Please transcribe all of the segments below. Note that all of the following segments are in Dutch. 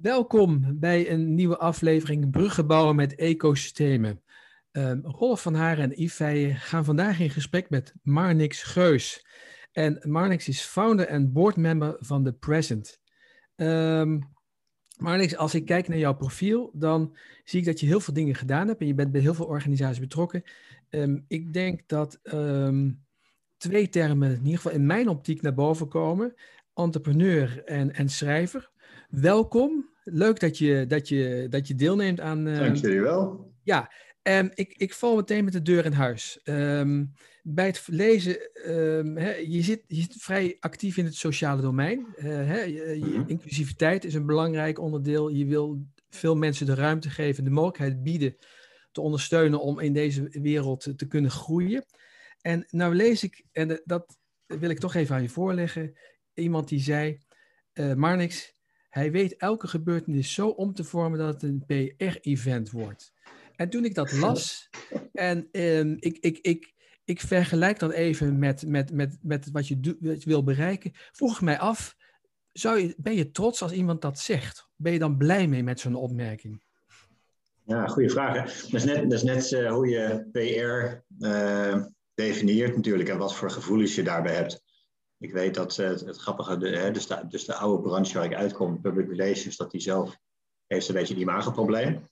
Welkom bij een nieuwe aflevering Bruggen bouwen met ecosystemen. Um, Rolf van Haren en Yves gaan vandaag in gesprek met Marnix Geus. En Marnix is founder en boardmember van The Present. Um, Marnix, als ik kijk naar jouw profiel, dan zie ik dat je heel veel dingen gedaan hebt en je bent bij heel veel organisaties betrokken. Um, ik denk dat twee termen in ieder geval in mijn optiek naar boven komen. Entrepreneur en, en schrijver. Welkom. Leuk dat je, dat je, dat je deelneemt aan. Uh, Dank jullie wel. Ja, um, ik, ik val meteen met de deur in huis. Um, bij het lezen, um, he, je, zit, je zit vrij actief in het sociale domein. Uh, he, je, je, mhm. inclusiviteit is een belangrijk onderdeel. Je wil veel mensen de ruimte geven, de mogelijkheid bieden te ondersteunen om in deze wereld te, kunnen groeien. En nou lees ik, en dat wil ik toch even aan je voorleggen, iemand die zei, uh, Marnix, hij weet elke gebeurtenis zo om te vormen dat het een PR-event wordt. En toen ik dat las, en um, ik, ik, ik, ik vergelijk dat even met, met, met, met wat, je wat je wil bereiken, vroeg ik mij af, zou je, ben je trots als iemand dat zegt? Ben je dan blij mee met zo'n opmerking? Ja, goede vraag. Hè? Dat is net, dat is net uh, hoe je PR uh, eh, definieert natuurlijk en wat voor gevoelens je daarbij hebt. Ik weet dat uh, het, het, grappige, de, hè, dus, de, dus de oude branche waar ik uitkom, public relations, dat die zelf heeft een beetje een imagoprobleem.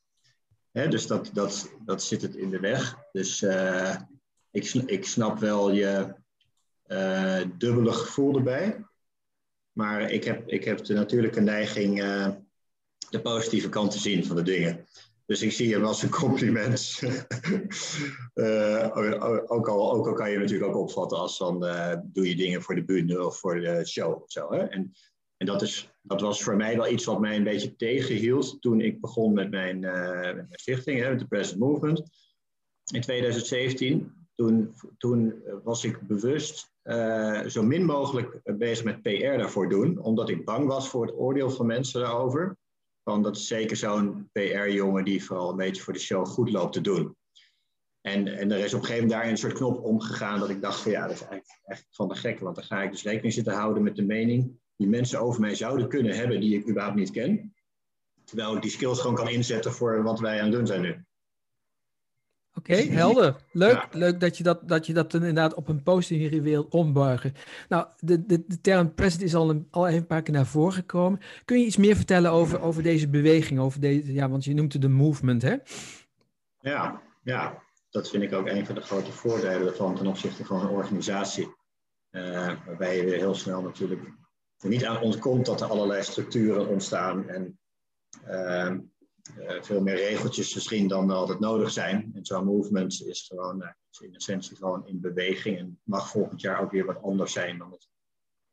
Hè, dus dat, dat, dat zit het in de weg. Dus uh, ik, ik snap wel je uh, dubbele gevoel erbij. Maar ik heb, ik heb de natuurlijke neiging de positieve kant te zien van de dingen. Dus ik zie hem als een compliment. uh, ook, al, ook al kan je natuurlijk ook opvatten als van uh, doe je dingen voor de bühne of voor de show of zo. Hè? En, en dat, is, dat was voor mij wel iets wat mij een beetje tegenhield toen ik begon met mijn, uh, met stichting, hè, met de Present Movement. In 2017, toen, toen was ik bewust zo min mogelijk bezig met PR daarvoor doen, omdat ik bang was voor het oordeel van mensen daarover. Dat is zeker zo'n PR-jongen die vooral een beetje voor de show goed loopt te doen. En, en er is op een gegeven moment daar een soort knop omgegaan dat ik dacht van ja, dat is eigenlijk, eigenlijk van de gekke. Want dan ga ik dus rekening zitten houden met de mening die mensen over mij zouden kunnen hebben die ik überhaupt niet ken. Terwijl ik die skills gewoon kan inzetten voor wat wij aan het doen zijn nu. Oké, helder. Leuk, leuk dat je dat, dat je dat inderdaad op een positieve wil ombuigen. Nou, de, de, de term present is al een, al even een paar keer naar voren gekomen. Kun je iets meer vertellen over, over deze beweging? Over deze, ja, want je noemt het de movement, hè? Ja, ja, dat vind ik ook een van de grote voordelen ervan ten opzichte van een organisatie. Uh, waarbij je weer heel snel natuurlijk niet aan ontkomt dat er allerlei structuren ontstaan en uh, veel meer regeltjes misschien dan altijd nodig zijn. En zo'n movement is gewoon uh, is in essentie gewoon in beweging en mag volgend jaar ook weer wat anders zijn dan het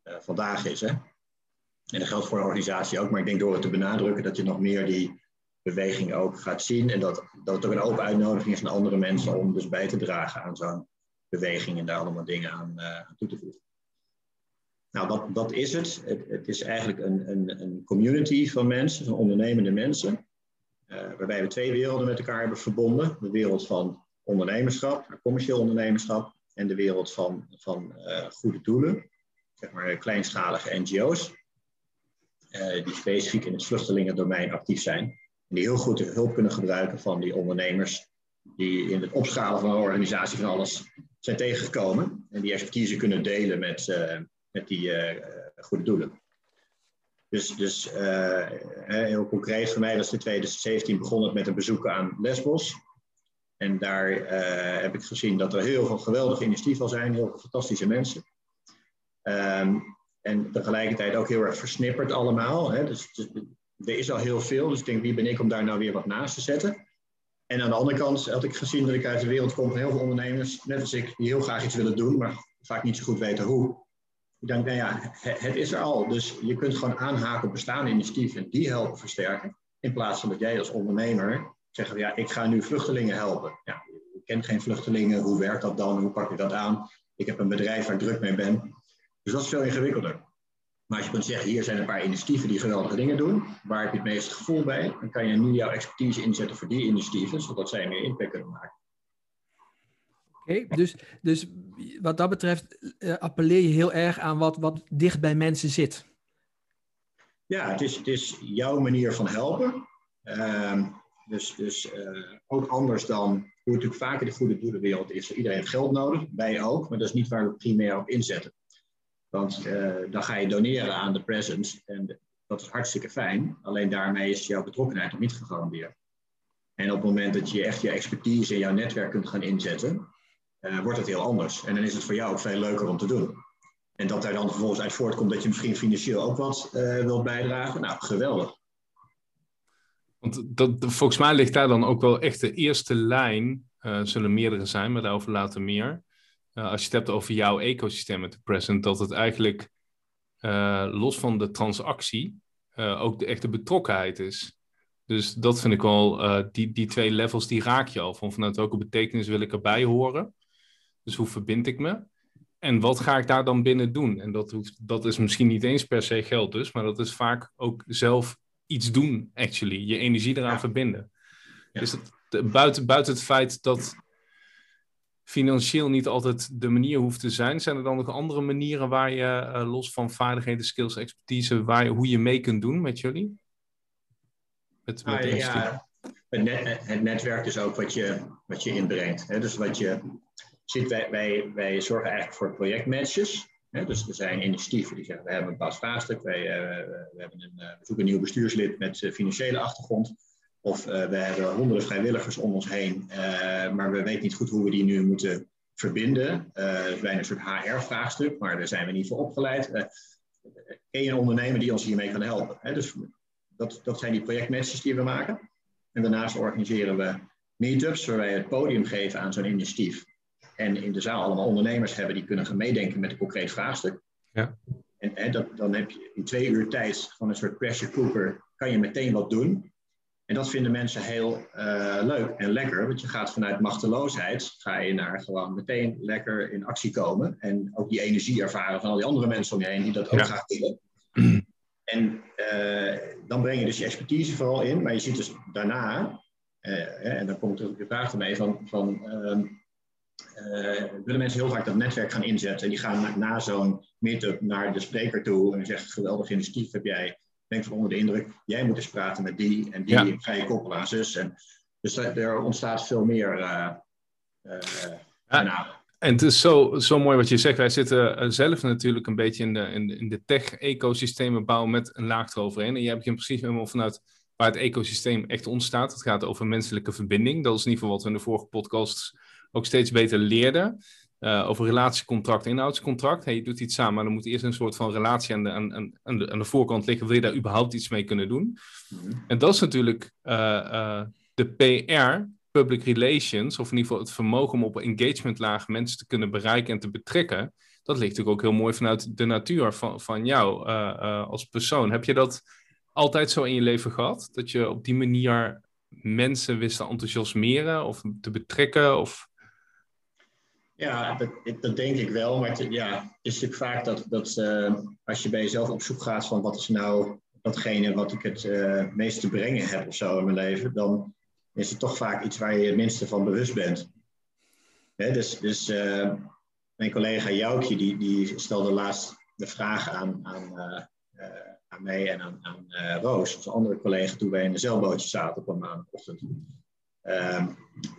uh, vandaag is. Hè? En dat geldt voor een organisatie ook, maar ik denk door het te benadrukken dat je nog meer die beweging ook gaat zien en dat, dat het ook een open uitnodiging is naar andere mensen om dus bij te dragen aan zo'n beweging en daar allemaal dingen aan, aan toe te voegen. Nou, dat, dat is het. het. het. is eigenlijk een, een, een community van mensen, van ondernemende mensen, waarbij we twee werelden met elkaar hebben verbonden. De wereld van ondernemerschap, commercieel ondernemerschap, en de wereld van, van uh, goede doelen, zeg maar kleinschalige NGO's, uh, die specifiek in het vluchtelingendomein actief zijn. En die heel goed de hulp kunnen gebruiken van die ondernemers die in het opschalen van een organisatie van alles zijn tegengekomen. En die expertise kunnen delen met, met die goede doelen. Dus, dus uh, heel concreet voor mij was in 2017 begonnen met een bezoek aan Lesbos. En daar uh, heb ik gezien dat er heel veel geweldige initiatieven zijn, heel veel fantastische mensen. Um, en tegelijkertijd ook heel erg versnipperd allemaal. Hè. Dus, dus, er is al heel veel, dus ik denk, wie ben ik om daar nou weer wat naast te zetten? En aan de andere kant had ik gezien dat ik uit de wereld kom van heel veel ondernemers, net als ik, die heel graag iets willen doen, maar vaak niet zo goed weten hoe. Ik denk, nou het is er al. Dus je kunt gewoon aanhaken op bestaande initiatieven en die helpen versterken. In plaats van dat jij als ondernemer zegt, ja, ik ga nu vluchtelingen helpen. Ja, ik ken geen vluchtelingen, hoe werkt dat dan? Hoe pak je dat aan? Ik heb een bedrijf waar ik druk mee ben. Dus dat is veel ingewikkelder. Maar als je kunt zeggen, hier zijn een paar initiatieven die geweldige dingen doen. Waar heb je het meeste gevoel bij? Dan kan je nu jouw expertise inzetten voor die initiatieven, zodat zij meer impact kunnen maken. Dus, dus wat dat betreft uh, appelleer je heel erg aan wat, wat dicht bij mensen zit. ja, het is, het is jouw manier van helpen. Ehm, dus dus ook anders dan hoe het natuurlijk vaak de goede doelenwereld is. Iedereen heeft geld nodig, wij ook, maar dat is niet waar we primair op inzetten. Want dan ga je doneren aan de presence en dat is hartstikke fijn. Alleen daarmee is jouw betrokkenheid nog niet gegarandeerd. En op het moment dat je echt je expertise en jouw netwerk kunt gaan inzetten, uh, wordt het heel anders. En dan is het voor jou ook veel leuker om te doen. En dat daar dan vervolgens uit voortkomt dat je misschien financieel ook wat uh, wilt bijdragen, nou, geweldig. Want dat, volgens mij ligt daar dan ook wel echt de eerste lijn, uh, zullen meerdere zijn, maar daarover later meer. als je het hebt over jouw ecosysteem met de present, dat het eigenlijk los van de transactie ook de echte betrokkenheid is. Dus dat vind ik uh, die, die twee levels, die raak je al. Van vanuit welke betekenis wil ik erbij horen? Dus hoe verbind ik me? En wat ga ik daar dan binnen doen? En dat, hoeft, dat is misschien niet eens per se geld dus, maar dat is vaak ook zelf iets doen, actually. Je energie eraan verbinden. Dus het, buiten, buiten het feit dat financieel niet altijd de manier hoeft te zijn, zijn er dan nog andere manieren waar je, uh, los van vaardigheden, skills, expertise, waar je, hoe je mee kunt doen met jullie? Het, met ah, ja, het, het, netwerk is ook wat je, wat je inbrengt. Hè? Dus wat je ziet, wij, wij, wij zorgen eigenlijk voor projectmatches. Dus er zijn initiatieven die zeggen, we hebben een bepaald vraagstuk, wij, uh, we, hebben een, uh, we zoeken een nieuw bestuurslid met uh, financiële achtergrond. Of we hebben honderden vrijwilligers om ons heen, maar we weten niet goed hoe we die nu moeten verbinden. is bijna een soort HR-vraagstuk, maar daar zijn we niet voor opgeleid. een ondernemer die ons hiermee kan helpen? Hè? Dus dat, dat zijn die projectmatches die we maken. En daarnaast organiseren we meetups waar wij het podium geven aan zo'n initiatief. En in de zaal allemaal ondernemers hebben die kunnen gaan meedenken met een concreet vraagstuk. Ja. En hè, dat, dan heb je in twee uur tijd van een soort pressure cooker, kan je meteen wat doen. En dat vinden mensen heel uh, leuk en lekker, want je gaat vanuit machteloosheid, ga je naar gewoon meteen lekker in actie komen. En ook die energie ervaren van al die andere mensen om je heen die dat ook ja. graag willen. En uh, dan breng je dus je expertise vooral in, maar je ziet dus daarna, uh, en dan komt er de vraag ermee van, van uh, willen mensen heel vaak dat netwerk gaan inzetten. En die gaan na, zo'n meetup naar de spreker toe en zegt, geweldig initiatief heb jij. Ik van onder de indruk, jij moet eens praten met die en die, ja. ga je koppelen aan zus. En, dus er ontstaat veel meer ja. En het is zo, zo mooi wat je zegt. Wij zitten eh, zelf natuurlijk een beetje in de, in de, in de tech-ecosystemen bouwen met een laag eroverheen. En jij begint precies helemaal vanuit waar het ecosysteem echt ontstaat. Het gaat over menselijke verbinding. Dat is in ieder geval wat we in de vorige podcasts ook steeds beter leerden. Uh, over relatiecontract, inhoudscontract. Hey, je doet iets samen, maar dan moet eerst een soort van relatie aan de, aan, aan, de, aan de voorkant liggen. Wil je daar überhaupt iets mee kunnen doen? Mhm. En dat is natuurlijk uh, de PR public relations, of in ieder geval het vermogen om op engagementlaag mensen te kunnen bereiken en te betrekken, dat ligt natuurlijk ook heel mooi vanuit de natuur van, van jou als persoon. Heb je dat altijd zo in je leven gehad? Dat je op die manier mensen wist te enthousiasmeren of te betrekken? Of... Ja, dat, dat, denk ik wel. Maar het, ja, is natuurlijk vaak dat, dat uh, als je bij jezelf op zoek gaat van wat is nou datgene wat ik het meest te brengen heb of zo in mijn leven, dan is het toch vaak iets waar je het minste van bewust bent. dus dus uh, mijn collega Joukje die, die stelde laatst de vraag aan, aan, aan mij en aan, aan Roos, onze andere collega, toen wij in een zeilbootje zaten op een maandagochtend. Ehm,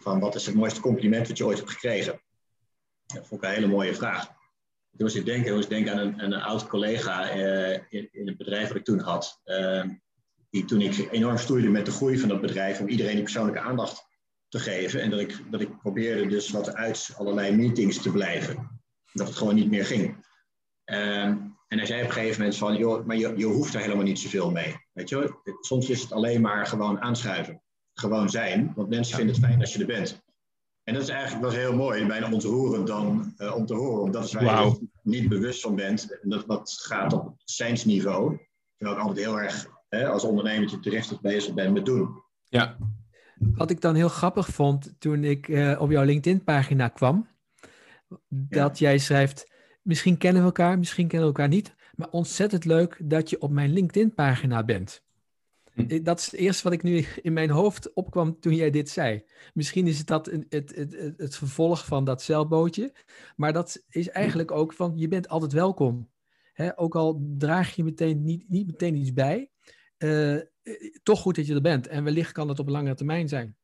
van wat is het mooiste compliment dat je ooit hebt gekregen? Dat vond ik een hele mooie vraag. Toen moest ik denken, moest denken aan een, een oud collega in, in, het bedrijf dat ik toen had. Ehm, die toen ik enorm stoeide met de groei van dat bedrijf, om iedereen die persoonlijke aandacht te geven. En dat ik, dat ik probeerde dus wat uit allerlei meetings te blijven. Dat het gewoon niet meer ging. Um, en hij zei op een gegeven moment van, joh, maar je, je hoeft er helemaal niet zoveel mee. Weet je? Soms is het alleen maar gewoon aanschuiven. Gewoon zijn, want mensen vinden het fijn als je er bent. En dat is eigenlijk wel heel mooi, bijna ontroerend dan uh, om te horen. Omdat waar wow. je niet bewust van bent. En dat, dat gaat op zijnsniveau. Terwijl ik altijd heel erg hè, als ondernemer terecht bezig bent met doen. Ja. Wat ik dan heel grappig vond toen ik uh, op jouw LinkedIn-pagina kwam, dat jij schrijft, misschien kennen we elkaar, misschien kennen we elkaar niet, maar ontzettend leuk dat je op mijn LinkedIn-pagina bent. Hm. Dat is het eerste wat ik nu in mijn hoofd opkwam toen jij dit zei. Misschien is het dat het, het, het, het vervolg van dat zeilbootje, maar dat is eigenlijk ook van je bent altijd welkom. hè, ook al draag je meteen niet, niet meteen iets bij, uh, toch goed dat je er bent. En wellicht kan het op langere termijn zijn.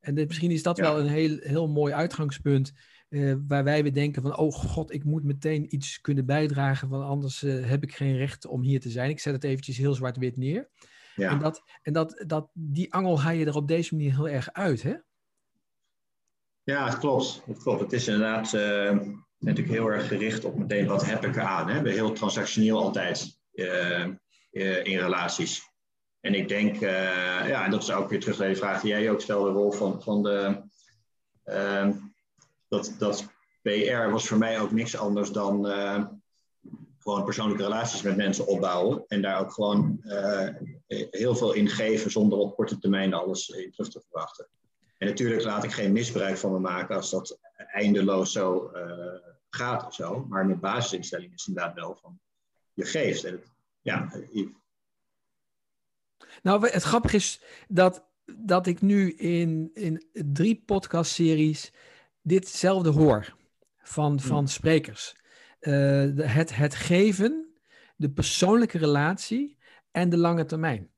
En misschien is dat wel een heel, heel mooi uitgangspunt. Uh, waar wij weer denken van, oh god, ik moet meteen iets kunnen bijdragen, want anders uh, heb ik geen recht om hier te zijn. Ik zet het eventjes heel zwart-wit neer. Ja. En, dat, en dat, dat, die angel haal je er op deze manier heel erg uit, hè? Ja, het klopt. Het klopt. Het is inderdaad uh, natuurlijk heel erg gericht op meteen wat heb ik aan. Hè? We heel transactioneel altijd in relaties. En ik denk, ja, en dat is ook weer terug naar de vraag die jij ook stelde, rol van, van de dat, dat PR was voor mij ook niks anders dan gewoon persoonlijke relaties met mensen opbouwen. En daar ook gewoon uh, heel veel in geven zonder op korte termijn alles in terug te verwachten. En natuurlijk laat ik geen misbruik van me maken als dat eindeloos zo uh, gaat of zo. Maar mijn basisinstelling is inderdaad wel van je geeft. En het, ja, je... Nou, het grappige is dat, dat ik nu in, in drie podcastseries ditzelfde hoor van, hmm. van sprekers. Uh, het, het geven, de persoonlijke relatie en de lange termijn.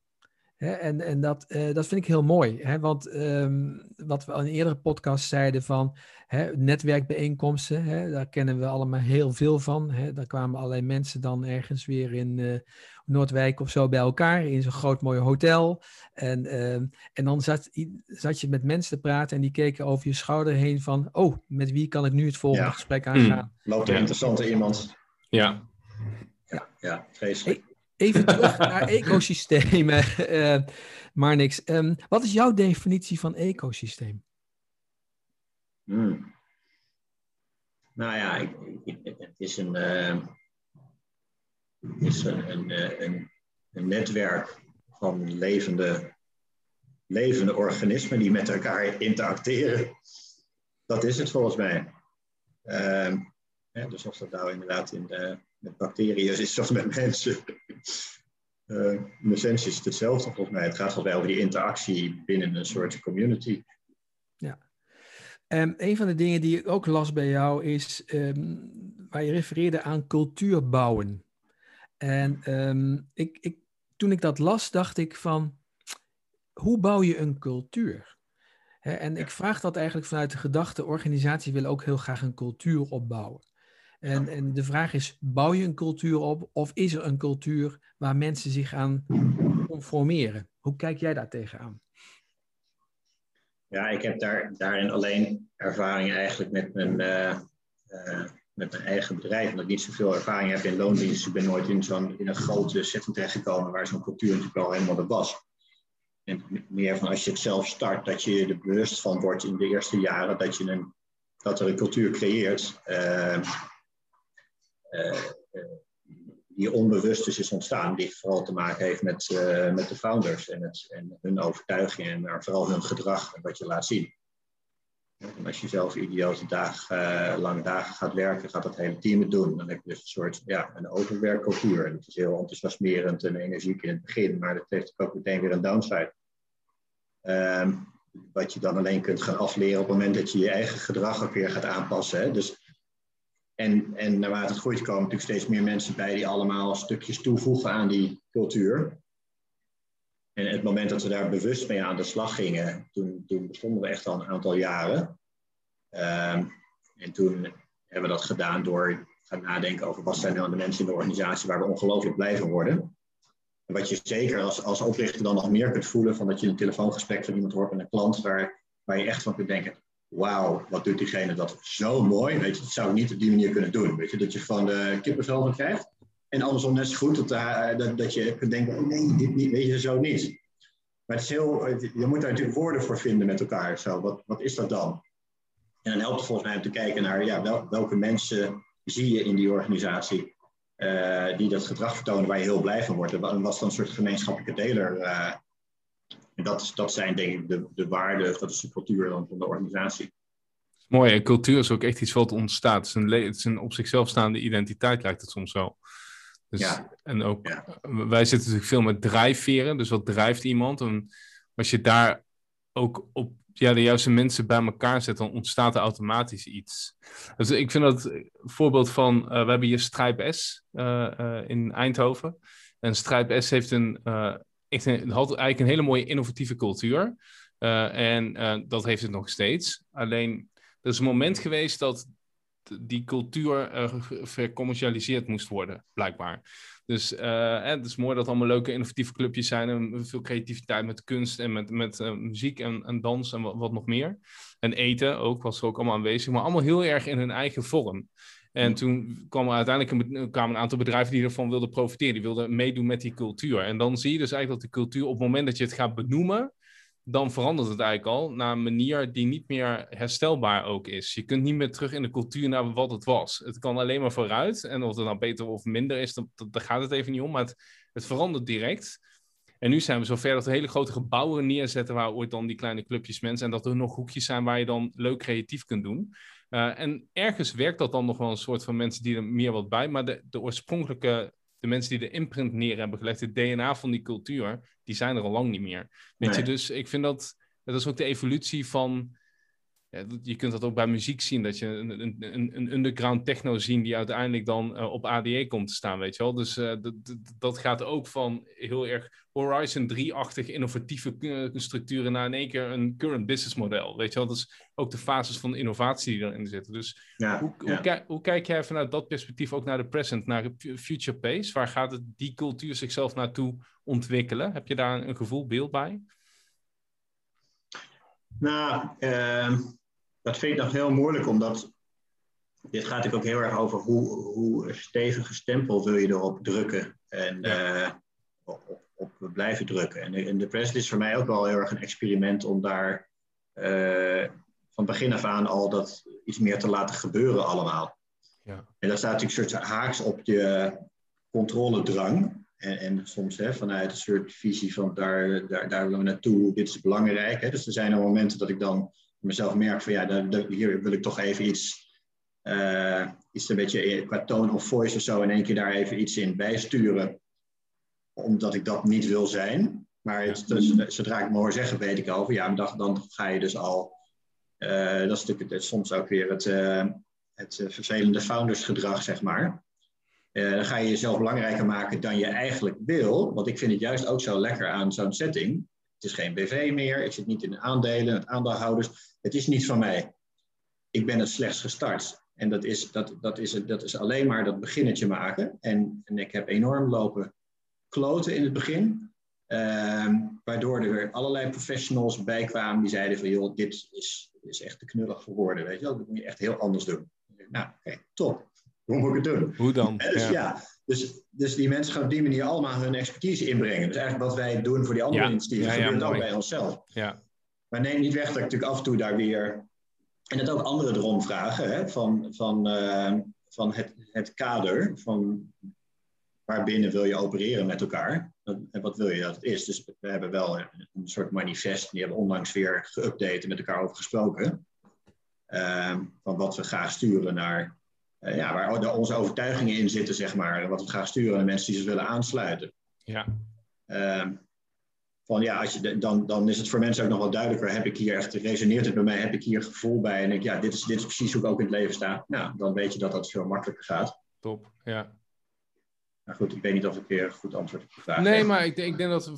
En en dat, uh, dat vind ik heel mooi. Hè? Want um, wat we in een eerdere podcast zeiden van hè, netwerkbijeenkomsten, hè, daar kennen we allemaal heel veel van. Hè? Daar kwamen allerlei mensen dan ergens weer in uh, Noordwijk of zo bij elkaar in zo'n groot mooi hotel. En, ehm, en dan zat, zat je met mensen te praten en die keken over je schouder heen van, oh, met wie kan ik nu het volgende gesprek hmm. aangaan? Mm. Loopt er interessante iemand? Ja. Ja, ja vreselijk. Even terug naar ecosystemen, uh, maar niks. Um, wat is jouw definitie van ecosysteem? Hmm. Nou ja, het is een, uh, is een, een, eh, een, een, netwerk van levende, levende organismen die met elkaar interacteren. Dat is het volgens mij. Uh, dus of dat nou inderdaad in de, met bacteriën is of met mensen. Uh, in essentie is het hetzelfde volgens mij. Het gaat mij over die interactie binnen een soort community. Ja. Um, een van de dingen die ik ook las bij jou is um, waar je refereerde aan cultuur bouwen. En um, ik, ik, toen ik dat las, dacht ik van, hoe bouw je een cultuur? en ik vraag dat eigenlijk vanuit de gedachte, organisatie wil ook heel graag een cultuur opbouwen. En, en de vraag is, bouw je een cultuur op of is er een cultuur waar mensen zich aan conformeren? Hoe kijk jij daar tegenaan? Ja, ik heb daar, daarin alleen ervaring eigenlijk met mijn, uh, uh, met mijn eigen bedrijf. Omdat ik niet zoveel ervaring heb in loondienst. Ik ben nooit in, zo'n, in een grote setting terechtgekomen waar zo'n cultuur natuurlijk al helemaal er was. En meer van als je het zelf start, dat je er bewust van wordt in de eerste jaren dat, je een, dat er een cultuur creëert. Uh, die onbewust dus is ontstaan, die vooral te maken heeft met, uh, met de founders en, het, en hun overtuigingen, maar vooral hun gedrag en wat je laat zien. En als je zelf idiote dag, uh, lange dagen gaat werken, gaat dat hele team het doen. Dan heb je dus een soort ja, een overwerkcultuur. En het is heel enthousiasmerend en energiek in het begin, maar dat heeft ook meteen weer een downside. Um, wat je dan alleen kunt gaan afleren op het moment dat je je eigen gedrag ook weer gaat aanpassen. Hè? Dus en, en naarmate het groeit komen natuurlijk steeds meer mensen bij die allemaal stukjes toevoegen aan die cultuur. En het moment dat we daar bewust mee aan de slag gingen, toen, toen bestonden we echt al een aantal jaren. Um, en toen hebben we dat gedaan door gaan nadenken over wat zijn nou de mensen in de organisatie waar we ongelooflijk blij van worden. En wat je zeker als, als oprichter dan nog meer kunt voelen van dat je een telefoongesprek van iemand hoort met een klant waar, waar je echt van kunt denken, wauw, wat doet diegene dat zo mooi. Weet je, dat zou ik niet op die manier kunnen doen. Weet je, dat je van de kippenvel van krijgt. En andersom net zo goed dat, uh, dat, dat je kunt denken, oh nee, dit niet, weet je, zo niet. Maar het is heel, je moet daar natuurlijk woorden voor vinden met elkaar. Zo, wat, wat is dat dan? En dan helpt het volgens mij om te kijken naar ja, wel, welke mensen zie je in die organisatie uh, die dat gedrag vertonen waar je heel blij van wordt. En wat is dan een soort gemeenschappelijke deler dat, is, dat zijn denk ik de, de waarden, dat is de cultuur dan van de organisatie. Mooi, en cultuur is ook echt iets wat ontstaat. Het is een, het is een op zichzelf staande identiteit, lijkt het soms wel. Dus, ja. En ook, wij zitten natuurlijk veel met drijfveren, dus wat drijft iemand? En als je daar ook op ja, de juiste mensen bij elkaar zet, dan ontstaat er automatisch iets. Dus ik vind dat voorbeeld van, uh, we hebben hier Stripe S in Eindhoven. En Stripe S heeft een, een, had eigenlijk een hele mooie innovatieve cultuur. en dat heeft het nog steeds. Alleen, er is een moment geweest dat die cultuur uh, vercommercialiseerd moest worden, blijkbaar. Dus het is mooi dat allemaal leuke innovatieve clubjes zijn en veel creativiteit met kunst en met, met muziek en, en dans en wat, wat, nog meer. En eten ook, was er ook allemaal aanwezig, maar allemaal heel erg in hun eigen vorm. En toen kwam er uiteindelijk een, kwamen een aantal bedrijven die ervan wilden profiteren. Die wilden meedoen met die cultuur. En dan zie je dus eigenlijk dat de cultuur op het moment dat je het gaat benoemen, dan verandert het eigenlijk al naar een manier die niet meer herstelbaar ook is. Je kunt niet meer terug in de cultuur naar wat het was. Het kan alleen maar vooruit. En of het nou beter of minder is, daar gaat het even niet om. Maar het, het verandert direct. En nu zijn we zover dat we hele grote gebouwen neerzetten waar ooit dan die kleine clubjes mensen en dat er nog hoekjes zijn waar je dan leuk creatief kunt doen. Uh, en ergens werkt dat dan nog wel een soort van mensen die er meer wat bij, maar de, de oorspronkelijke de mensen die de imprint neer hebben gelegd, het DNA van die cultuur, die zijn er al lang niet meer. Weet je, dus ik vind dat, dat is ook de evolutie van, ja, je kunt dat ook bij muziek zien, dat je een, een, een underground techno zien die uiteindelijk dan uh, op ADE komt te staan, weet je wel. Dus uh, dat gaat ook van heel erg Horizon 3-achtig innovatieve uh, structuren naar in één keer een current business model, weet je wel. Dat is ook de fases van innovatie die erin zitten. Dus ja, hoe, ja. Hoe, hoe, kijk jij vanuit dat perspectief ook naar de present, naar de future pace? Waar gaat het, die cultuur zichzelf naartoe ontwikkelen? Heb je daar een gevoel, beeld bij? Nou, uh, dat vind ik nog heel moeilijk, omdat dit gaat natuurlijk ook heel erg over hoe, hoe stevige stempel wil je erop drukken en uh, op, op, blijven drukken. En de, en de press is voor mij ook wel heel erg een experiment om daar uh, van begin af aan al dat iets meer te laten gebeuren allemaal. Ja. En daar staat natuurlijk een soort haaks op je controledrang. En, en soms hè, vanuit een soort visie van daar, daar, daar willen we naartoe, dit is belangrijk. Hè. Dus er zijn er momenten dat ik dan mezelf merk van ja, daar, hier wil ik toch even iets, uh, iets een beetje qua tone of voice of zo in één keer daar even iets in bijsturen. Omdat ik dat niet wil zijn. Maar het, dus, zodra ik me hoor zeggen, weet ik al ja, dan, dan ga je dus al, uh, dat is natuurlijk soms ook weer het, uh, het vervelende foundersgedrag, zeg maar. dan ga je jezelf belangrijker maken dan je eigenlijk wil. Want ik vind het juist ook zo lekker aan zo'n setting. Het is geen BV meer, ik zit niet in de aandelen, het aandeelhouders. Het is niet van mij. Ik ben het slechts gestart. En dat is, dat, dat is, dat is alleen maar dat beginnetje maken. En, en ik heb enorm lopen kloten in het begin. Uh, waardoor er weer allerlei professionals bij kwamen die zeiden van joh, dit is, is echt te knullig voor woorden. Weet je wel? Dat moet je echt heel anders doen. Nou, oké, top. Hoe moet ik het doen? Hoe dan? dus ja, dus, dus die mensen gaan op die manier allemaal hun expertise inbrengen. Dus eigenlijk wat wij doen voor die andere ja. initiatieven, ja, gebeurt ook bij onszelf. Ja. Maar neem niet weg dat ik natuurlijk af en toe daar weer... En het ook anderen erom vragen, hè, van, van, uh, van het, het kader, van waarbinnen wil je opereren met elkaar. En wat wil je dat het is? Dus we hebben wel een soort manifest, die hebben onlangs weer geüpdate en met elkaar over gesproken. Uh, van wat we graag sturen naar uh, ja, waar onze overtuigingen in zitten, zeg maar. Wat we gaan sturen aan de mensen die zich willen aansluiten. Ja. Uh, van ja, als je dan, dan is het voor mensen ook nog wel duidelijker. Heb ik hier echt, resoneert het bij mij? Heb ik hier gevoel bij? En denk ja, dit is, dit is precies hoe ik ook in het leven sta. Nou, dan weet je dat dat veel makkelijker gaat. Top, ja. Maar goed, ik weet niet of ik weer goed antwoord op de vraag Nee, maar ik, ik denk dat...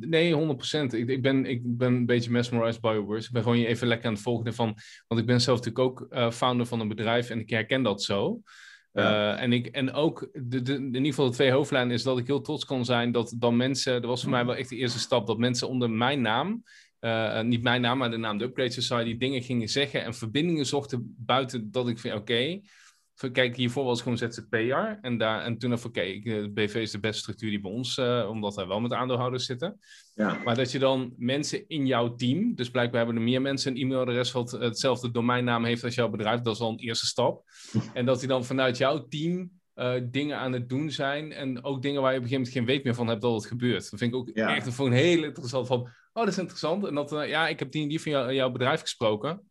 Nee, 100%. Ik, ik, ben, ik ben een beetje mesmerized by your words. Ik ben gewoon even lekker aan het volgen van... Want ik ben zelf natuurlijk ook uh, founder van een bedrijf en ik herken dat zo. Ja. Uh, en, ik, en ook, de, de, in ieder geval de twee hoofdlijnen is dat ik heel trots kan zijn dat dan mensen... Dat was voor mij wel echt de eerste stap, dat mensen onder mijn naam... Uh, niet mijn naam, maar de naam de Upgrade Society, dingen gingen zeggen en verbindingen zochten buiten dat ik vind, oké, okay, kijk, hiervoor was gewoon ZZP'er. En, daar, en toen even, oké, de BV is de beste structuur die bij ons, uh, omdat wij wel met aandeelhouders zitten. Ja. Maar dat je dan mensen in jouw team, dus blijkbaar hebben er meer mensen een e-mailadres wat hetzelfde domeinnaam heeft als jouw bedrijf, dat is al een eerste stap. en dat die dan vanuit jouw team uh, dingen aan het doen zijn en ook dingen waar je op een gegeven moment geen weet meer van hebt dat het gebeurt. Dat vind ik ook ja. echt een heel interessant van, oh, dat is interessant. En dat, uh, ja, ik heb die die van jou, jouw bedrijf gesproken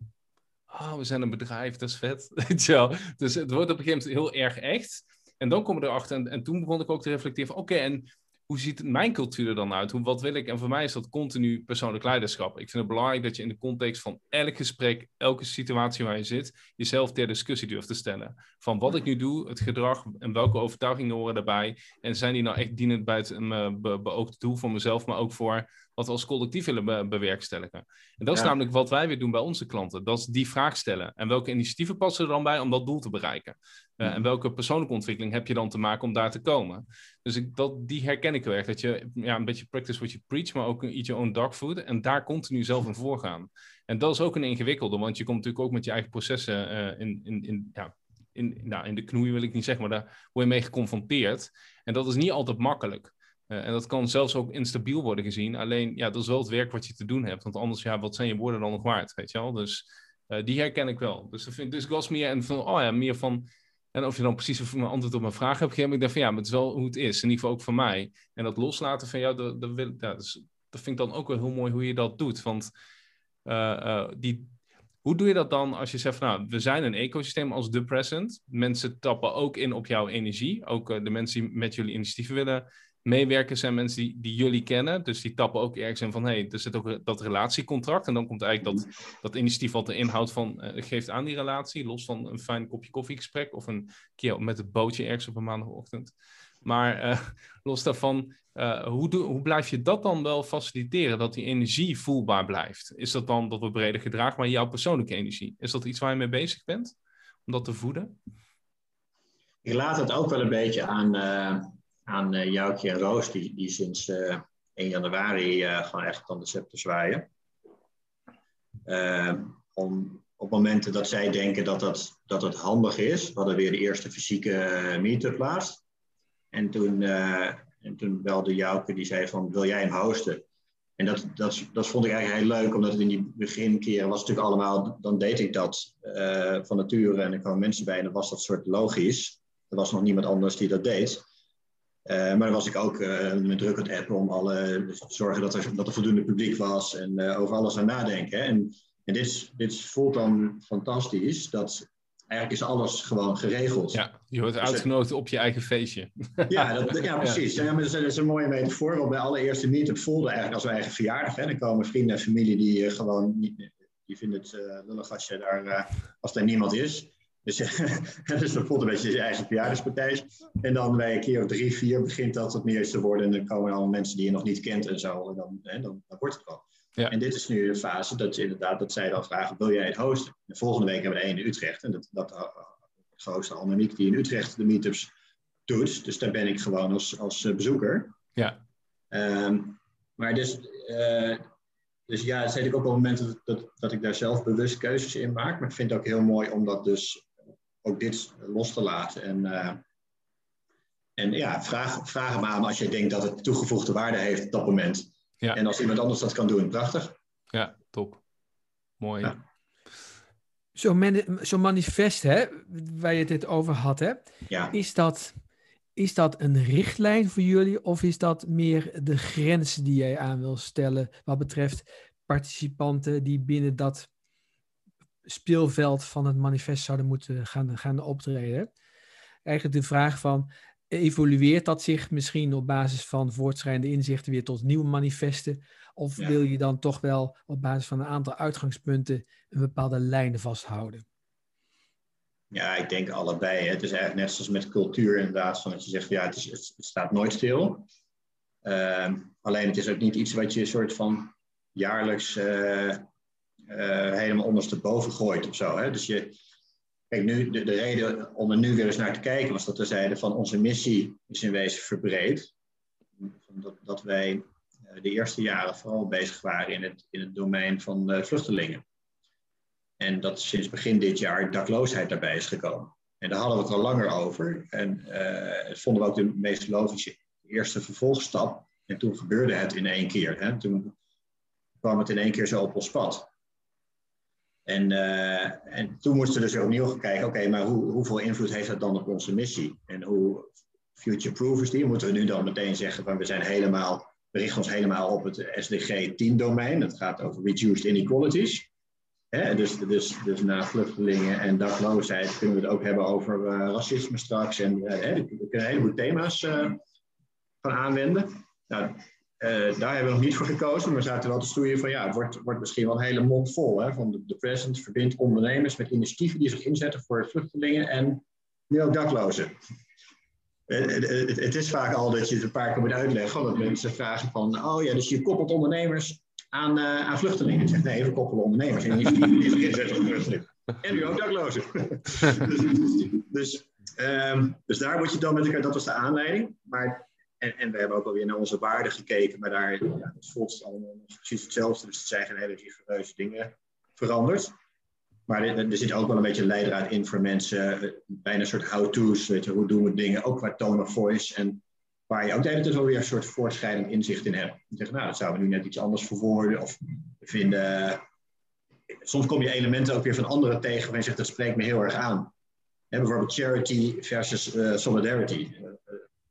oh, we zijn een bedrijf, dat is vet. dus het wordt op een gegeven moment heel erg echt. En dan komen we erachter, en, en toen begon ik ook te reflecteren van, oké, en hoe ziet mijn cultuur er dan uit? Hoe, wat wil ik? En voor mij is dat continu persoonlijk leiderschap. Ik vind het belangrijk dat je in de context van elk gesprek, elke situatie waar je zit, jezelf ter discussie durft te stellen. Van wat ik nu doe, het gedrag en welke overtuigingen horen daarbij. En zijn die nou echt dienend bij het uh, be beoogde doel voor mezelf, maar ook voor wat we als collectief willen bewerkstelligen. En dat is namelijk wat wij weer doen bij onze klanten. Dat is die vraag stellen. En welke initiatieven passen er dan bij om dat doel te bereiken? Uh, en welke persoonlijke ontwikkeling heb je dan te maken om daar te komen? Dus ik, dat, die herken ik heel erg. Dat je ja, een beetje practice what you preach, maar ook eat your own dog food. En daar continu zelf in voorgaan. En dat is ook een ingewikkelde, want je komt natuurlijk ook met je eigen processen uh, in, in, in, ja, in, nou, in de knoei wil ik niet zeggen, maar daar word je mee geconfronteerd. En dat is niet altijd makkelijk. Uh, en dat kan zelfs ook instabiel worden gezien. Alleen, ja, dat is wel het werk wat je te doen hebt. Want anders, ja, wat zijn je woorden dan nog waard, weet je wel? Dus die herken ik wel. Dus, vind, dus ik was meer, en van, oh ja, meer van... En of je dan precies een antwoord op mijn vraag hebt gegeven, ik dacht van ja, maar het is wel hoe het is. In ieder geval ook voor mij. En dat loslaten van jou, dat, dat, ja, dat vind ik dan ook wel heel mooi hoe je dat doet. Want uh, die, hoe doe je dat dan als je zegt, van, nou, we zijn een ecosysteem als The Present. Mensen tappen ook in op jouw energie. Ook uh, de mensen die met jullie initiatieven willen meewerken zijn mensen die, die jullie kennen. Dus die tappen ook ergens in van, hé, hey, er zit ook dat relatiecontract. En dan komt eigenlijk dat, dat initiatief wat de inhoud van uh, geeft aan die relatie. Los van een fijn kopje koffiegesprek of een keer met het bootje ergens op een maandagochtend. Maar uh, los daarvan, uh, hoe, hoe blijf je dat dan wel faciliteren? Dat die energie voelbaar blijft? Is dat dan dat we breder gedragen, maar jouw persoonlijke energie? Is dat iets waar je mee bezig bent? Om dat te voeden? Ik laat het ook wel een beetje aan aan uh, Joukje en Roos, die, die sinds uh, eh, 1 januari uh, gewoon echt aan de scepter zwaaien. om op momenten dat zij denken dat, dat, dat het handig is. We hadden weer de eerste fysieke meet-up laatst. En toen, en toen belde Jouke, die zei van, wil jij hem hosten? En dat, dat, dat vond ik eigenlijk heel leuk, omdat het in die beginkeren was natuurlijk allemaal, dan deed ik dat van nature en er kwamen mensen bij en dan was dat soort logisch. Er was nog niemand anders die dat deed. Uh, maar dan was ik ook uh, met druk aan het appen om alle, zorgen dat er, dat er voldoende publiek was en uh, over alles aan nadenken. En, en dit, dit voelt dan fantastisch, dat eigenlijk is alles gewoon geregeld. Ja, je wordt dus, uitgenodigd op je eigen feestje. Ja, dat, ja precies. Ja. maar dat, is, dat, is, een mooie metafoor. Want bij allereerste meetup voelde eigenlijk als eigen verjaardag. Hè. Dan komen vrienden en familie die gewoon niet, die vinden het lullig als, je daar, als er niemand is. Dus, dus dat voelt een beetje je eigen verjaardagspartij. En dan bij een keer of drie, vier begint dat wat meer te worden. En dan komen allemaal mensen die je nog niet kent en zo. En dan, hè, dan, dan wordt het wel. Ja. En dit is nu de fase dat, inderdaad, dat zij dan vragen, wil jij het hosten? De volgende week hebben we één in Utrecht. En dat, dat uh, gehoste Annemiek die in Utrecht de meetups doet. Dus daar ben ik gewoon als, als uh, bezoeker. Ja. Um, maar dus, uh, dus ja, het zijn ook wel momenten dat, dat, dat, ik daar zelf bewust keuzes in maak. Maar ik vind het ook heel mooi om dat dus ook dit los te laten. En, uh, en ja, vraag, vraag hem aan als je denkt dat het toegevoegde waarde heeft op dat moment. Ja. En als iemand anders dat kan doen, prachtig. Ja, top. Mooi. Ja. Zo'n zo manifest, hè, waar je het over had, hè, ja. is, dat, is dat een richtlijn voor jullie of is dat meer de grenzen die jij aan wil stellen wat betreft participanten die binnen dat speelveld van het manifest zouden moeten gaan, gaan optreden. Eigenlijk de vraag van, evolueert dat zich misschien op basis van voortschrijdende inzichten weer tot nieuwe manifesten? Of wil je dan toch wel op basis van een aantal uitgangspunten een bepaalde lijn vasthouden? Ja, ik denk allebei. Hè. Het is eigenlijk net zoals met cultuur inderdaad, van dat je zegt, ja, het, is, het staat nooit stil. Uh, alleen het is ook niet iets wat je een soort van jaarlijks uh, uh, helemaal ondersteboven gooit of zo. Hè? Dus je, kijk, nu, de, de reden om er nu weer eens naar te kijken was dat we zeiden van onze missie is in wezen verbreed. Dat, dat wij uh, de eerste jaren vooral bezig waren in het, in het domein van uh, vluchtelingen. En dat sinds begin dit jaar dakloosheid daarbij is gekomen. En daar hadden we het al langer over. En dat vonden we ook de meest logische eerste vervolgstap. En toen gebeurde het in één keer. Hè? Toen kwam het in één keer zo op ons pad. En, uh, en toen moesten we dus opnieuw kijken, oké, maar hoe, hoeveel invloed heeft dat dan op onze missie? En hoe future-proof is die? Moeten we nu dan meteen zeggen van we zijn helemaal, we richten ons helemaal op het SDG 10 domein. Dat gaat over reduced inequalities. Hè? Dus, dus, dus na vluchtelingen en dakloosheid kunnen we het ook hebben over uh, racisme straks. En uh, hè, we kunnen een heleboel thema's gaan aanwenden. Nou, daar hebben we nog niet voor gekozen, maar zaten wel te stoeien van ja, het wordt, wordt misschien wel een hele mond vol. Hè, van de, Present verbindt ondernemers met initiatieven die zich inzetten voor vluchtelingen en nu ook daklozen. Het, het, het, is vaak al dat je het een paar keer moet uitleggen, dat mensen vragen van, oh ja, dus je koppelt ondernemers aan, aan vluchtelingen. Ik zeg, nee, we koppelen ondernemers en die zich inzetten voor vluchtelingen. En nu ook daklozen. dus, dus, um, dus daar moet je dan met elkaar, dat was de aanleiding. Maar en, en we hebben ook alweer naar onze waarden gekeken, maar daar ja, het allemaal precies hetzelfde. Dus er zijn geen hele rigoureuze dingen veranderd. Maar er, er, zit ook wel een beetje leidraad in voor mensen, eh, bijna een soort how-to's, weet je, hoe doen we dingen, ook qua tone of voice. En waar je ook de hele wel weer een soort voortschrijdend inzicht in hebt. Je zegt, nou, dat zouden we nu net iets anders verwoorden. Of vinden, soms kom je elementen ook weer van anderen tegen waarvan je zegt, dat spreekt me heel erg aan. En bijvoorbeeld charity versus uh, solidarity.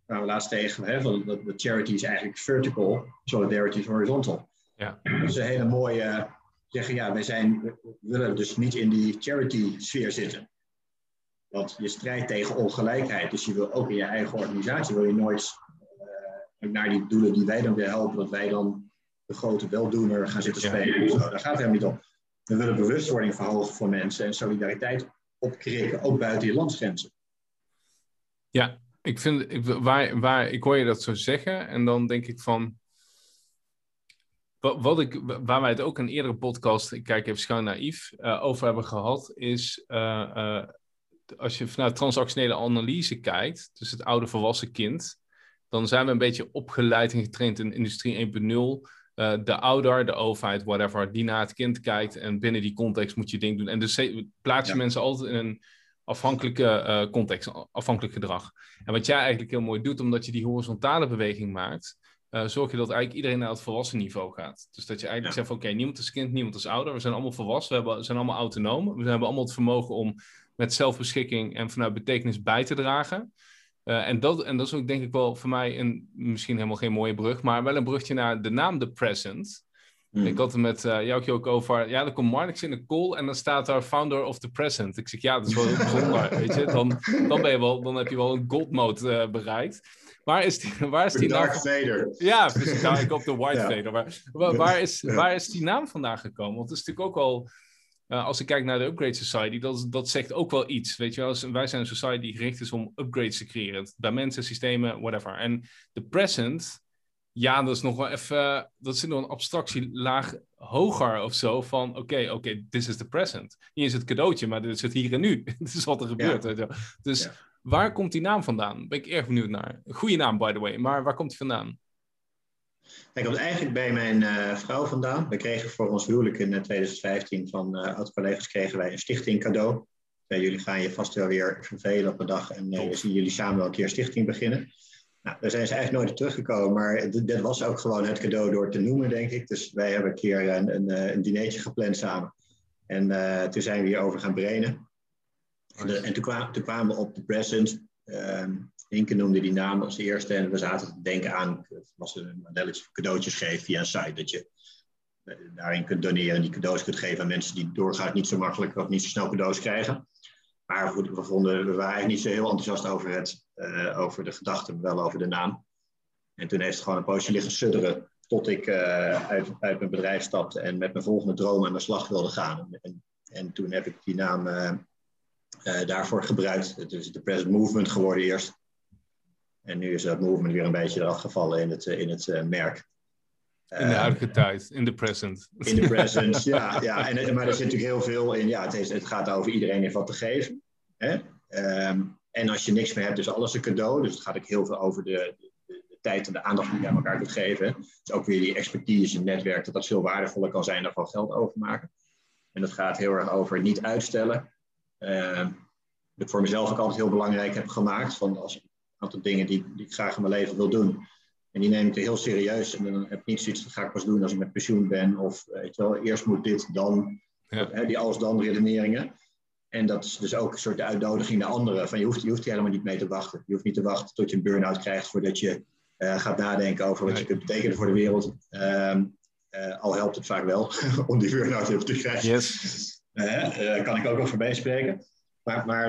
Waar we laatst tegen, hè, van, dat, dat charity is eigenlijk vertical, solidarity is horizontal. Ja. Dat is een hele mooie, zeggen ja, wij zijn, we willen dus niet in die charity sfeer zitten. Want je strijdt tegen ongelijkheid, dus je wil ook in je eigen organisatie, wil je nooit uh, naar die doelen die wij dan willen helpen, dat wij dan de grote weldoener gaan zitten spelen. Ja. Zo, daar gaat het helemaal niet om. We willen bewustwording verhogen voor mensen en solidariteit opkrikken, ook buiten je landsgrenzen. Ja, ik vind, ik, waar, waar, ik hoor je dat zo zeggen en dan denk ik van, wat, wat ik, waar wij het ook in een eerdere podcast, ik kijk even schuin naïef, uh, over hebben gehad, is uh, uh, als je vanuit transactionele analyse kijkt, dus het oude volwassen kind, dan zijn we een beetje opgeleid en getraind in industrie 1.0. de ouder, de overheid, whatever, die naar het kind kijkt en binnen die context moet je ding doen. En dus plaats je ja. mensen altijd in een afhankelijke uh, context, afhankelijk gedrag. En wat jij eigenlijk heel mooi doet, omdat je die horizontale beweging maakt, uh, zorg je dat eigenlijk iedereen naar het volwassen niveau gaat. Dus dat je eigenlijk ja. zegt oké, okay, niemand is kind, niemand is ouder. We zijn allemaal volwassen, we hebben, zijn allemaal autonoom. We hebben allemaal het vermogen om met zelfbeschikking en vanuit betekenis bij te dragen. Uh, en, dat, en dat is ook denk ik wel voor mij een, misschien helemaal geen mooie brug, maar wel een brugje naar de naam The Present. Ik had het met uh, jou ook over. Ja, dan komt Marnix in de call en dan staat daar founder of the present. Ik zeg ja, dat is wel bijzonder. weet je, dan, dan, ben je wel, dan heb je wel een gold mode uh, bereikt. Waar is die, waar is die naam? Vader. Ja, precies. Nou, ik op de White ja. Vader. Maar waar, waar, is, waar is die naam vandaan gekomen? Want het is natuurlijk ook al. Uh, als ik kijk naar de Upgrade Society, dat, dat zegt ook wel iets. Weet je wel, wij zijn een society die gericht is om upgrades te creëren. Bij mensen, systemen, whatever. En de present ja, dat is nog wel even, dat zit nog een abstractielaag hoger of zo. Van oké, okay, oké, okay, this is the present. Niet is het cadeautje, maar dit is het hier en nu. dit is wat er gebeurt. Ja. Dus ja. waar komt die naam vandaan? Ben ik erg benieuwd naar. Goede naam, by the way, maar waar komt die vandaan? Hij komt eigenlijk bij mijn uh, vrouw vandaan. We kregen voor ons huwelijk in 2015 van uh, oud-collega's kregen wij een stichting cadeau. Jullie gaan je vast wel weer vervelen op een dag en uh, we zien jullie samen wel een keer een stichting beginnen. Nou, daar zijn ze eigenlijk nooit teruggekomen, maar dit was ook gewoon het cadeau door te noemen, denk ik. Dus wij hebben een keer een, een, een dinertje gepland samen. En uh, toen zijn we hierover gaan brainen. En, en toen, kwamen, we op de present. Um, Inke noemde die naam als eerste en we zaten te denken aan, het was een modelletje cadeautjes geven via een site, dat je daarin kunt doneren en die cadeaus kunt geven aan mensen die doorgaat niet zo makkelijk of niet zo snel cadeaus krijgen. Maar goed, we, waren eigenlijk niet zo heel enthousiast over, het, uh, over de gedachte, maar wel over de naam. En toen heeft het gewoon een poosje liggen sudderen tot ik uh, uit, uit, mijn bedrijf stapte en met mijn volgende droom aan de slag wilde gaan. En, en toen heb ik die naam uh, daarvoor gebruikt. Het is de Present Movement geworden eerst. En nu is dat movement weer een beetje eraf gevallen in het, in het merk. In de huidige tijd, in de present. In de present, ja. ja. En, maar er zit natuurlijk heel veel in. Ja, het, is, het gaat over iedereen heeft wat te geven. Hè? Um, en als je niks meer hebt, is alles een cadeau. Dus het gaat ook heel veel over de, de, de tijd en de aandacht die je aan elkaar kunt geven. Dus ook weer die expertise, het netwerk, dat dat veel waardevoller kan zijn dan van geld overmaken. En dat gaat heel erg over niet uitstellen. Uh, dat ik voor mezelf ook altijd heel belangrijk heb gemaakt. Van als een aantal dingen die, die ik graag in mijn leven wil doen en die neem ik heel serieus. En dan heb ik niet zoiets, dat ga ik pas doen als ik met pensioen ben. Of eh, weet je wel, eerst moet dit, dan. Ja. Hè, die als-dan redeneringen. En dat is dus ook een soort uitnodiging naar anderen. Van je, hoeft, je hoeft hier helemaal niet mee te wachten. Je hoeft niet te wachten tot je een burn-out krijgt voordat je uh, gaat nadenken over wat nee. je kunt betekenen voor de wereld. Um, uh, al helpt het vaak wel om die burn-out te krijgen. Yes. Uh, kan ik ook wel voorbij spreken. Maar, maar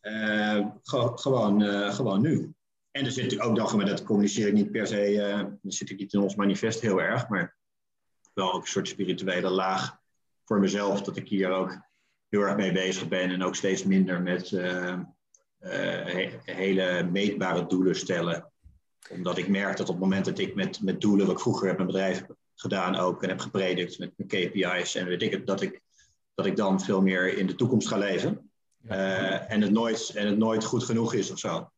ehm, gewoon, gewoon nu. En er zit ook nog, maar dat communiceer ik niet per se, uh, dat zit ik niet in ons manifest heel erg, maar wel ook een soort spirituele laag voor mezelf, dat ik hier ook heel erg mee bezig ben en ook steeds minder met uh, hele meetbare doelen stellen. Omdat ik merk dat op het moment dat ik met, met doelen, wat ik vroeger heb mijn bedrijf gedaan ook en heb gepredikt met mijn KPI's en weet ik het, dat ik, dat ik dan veel meer in de toekomst ga leven. Uh, en, het nooit, en het nooit goed genoeg is of zo.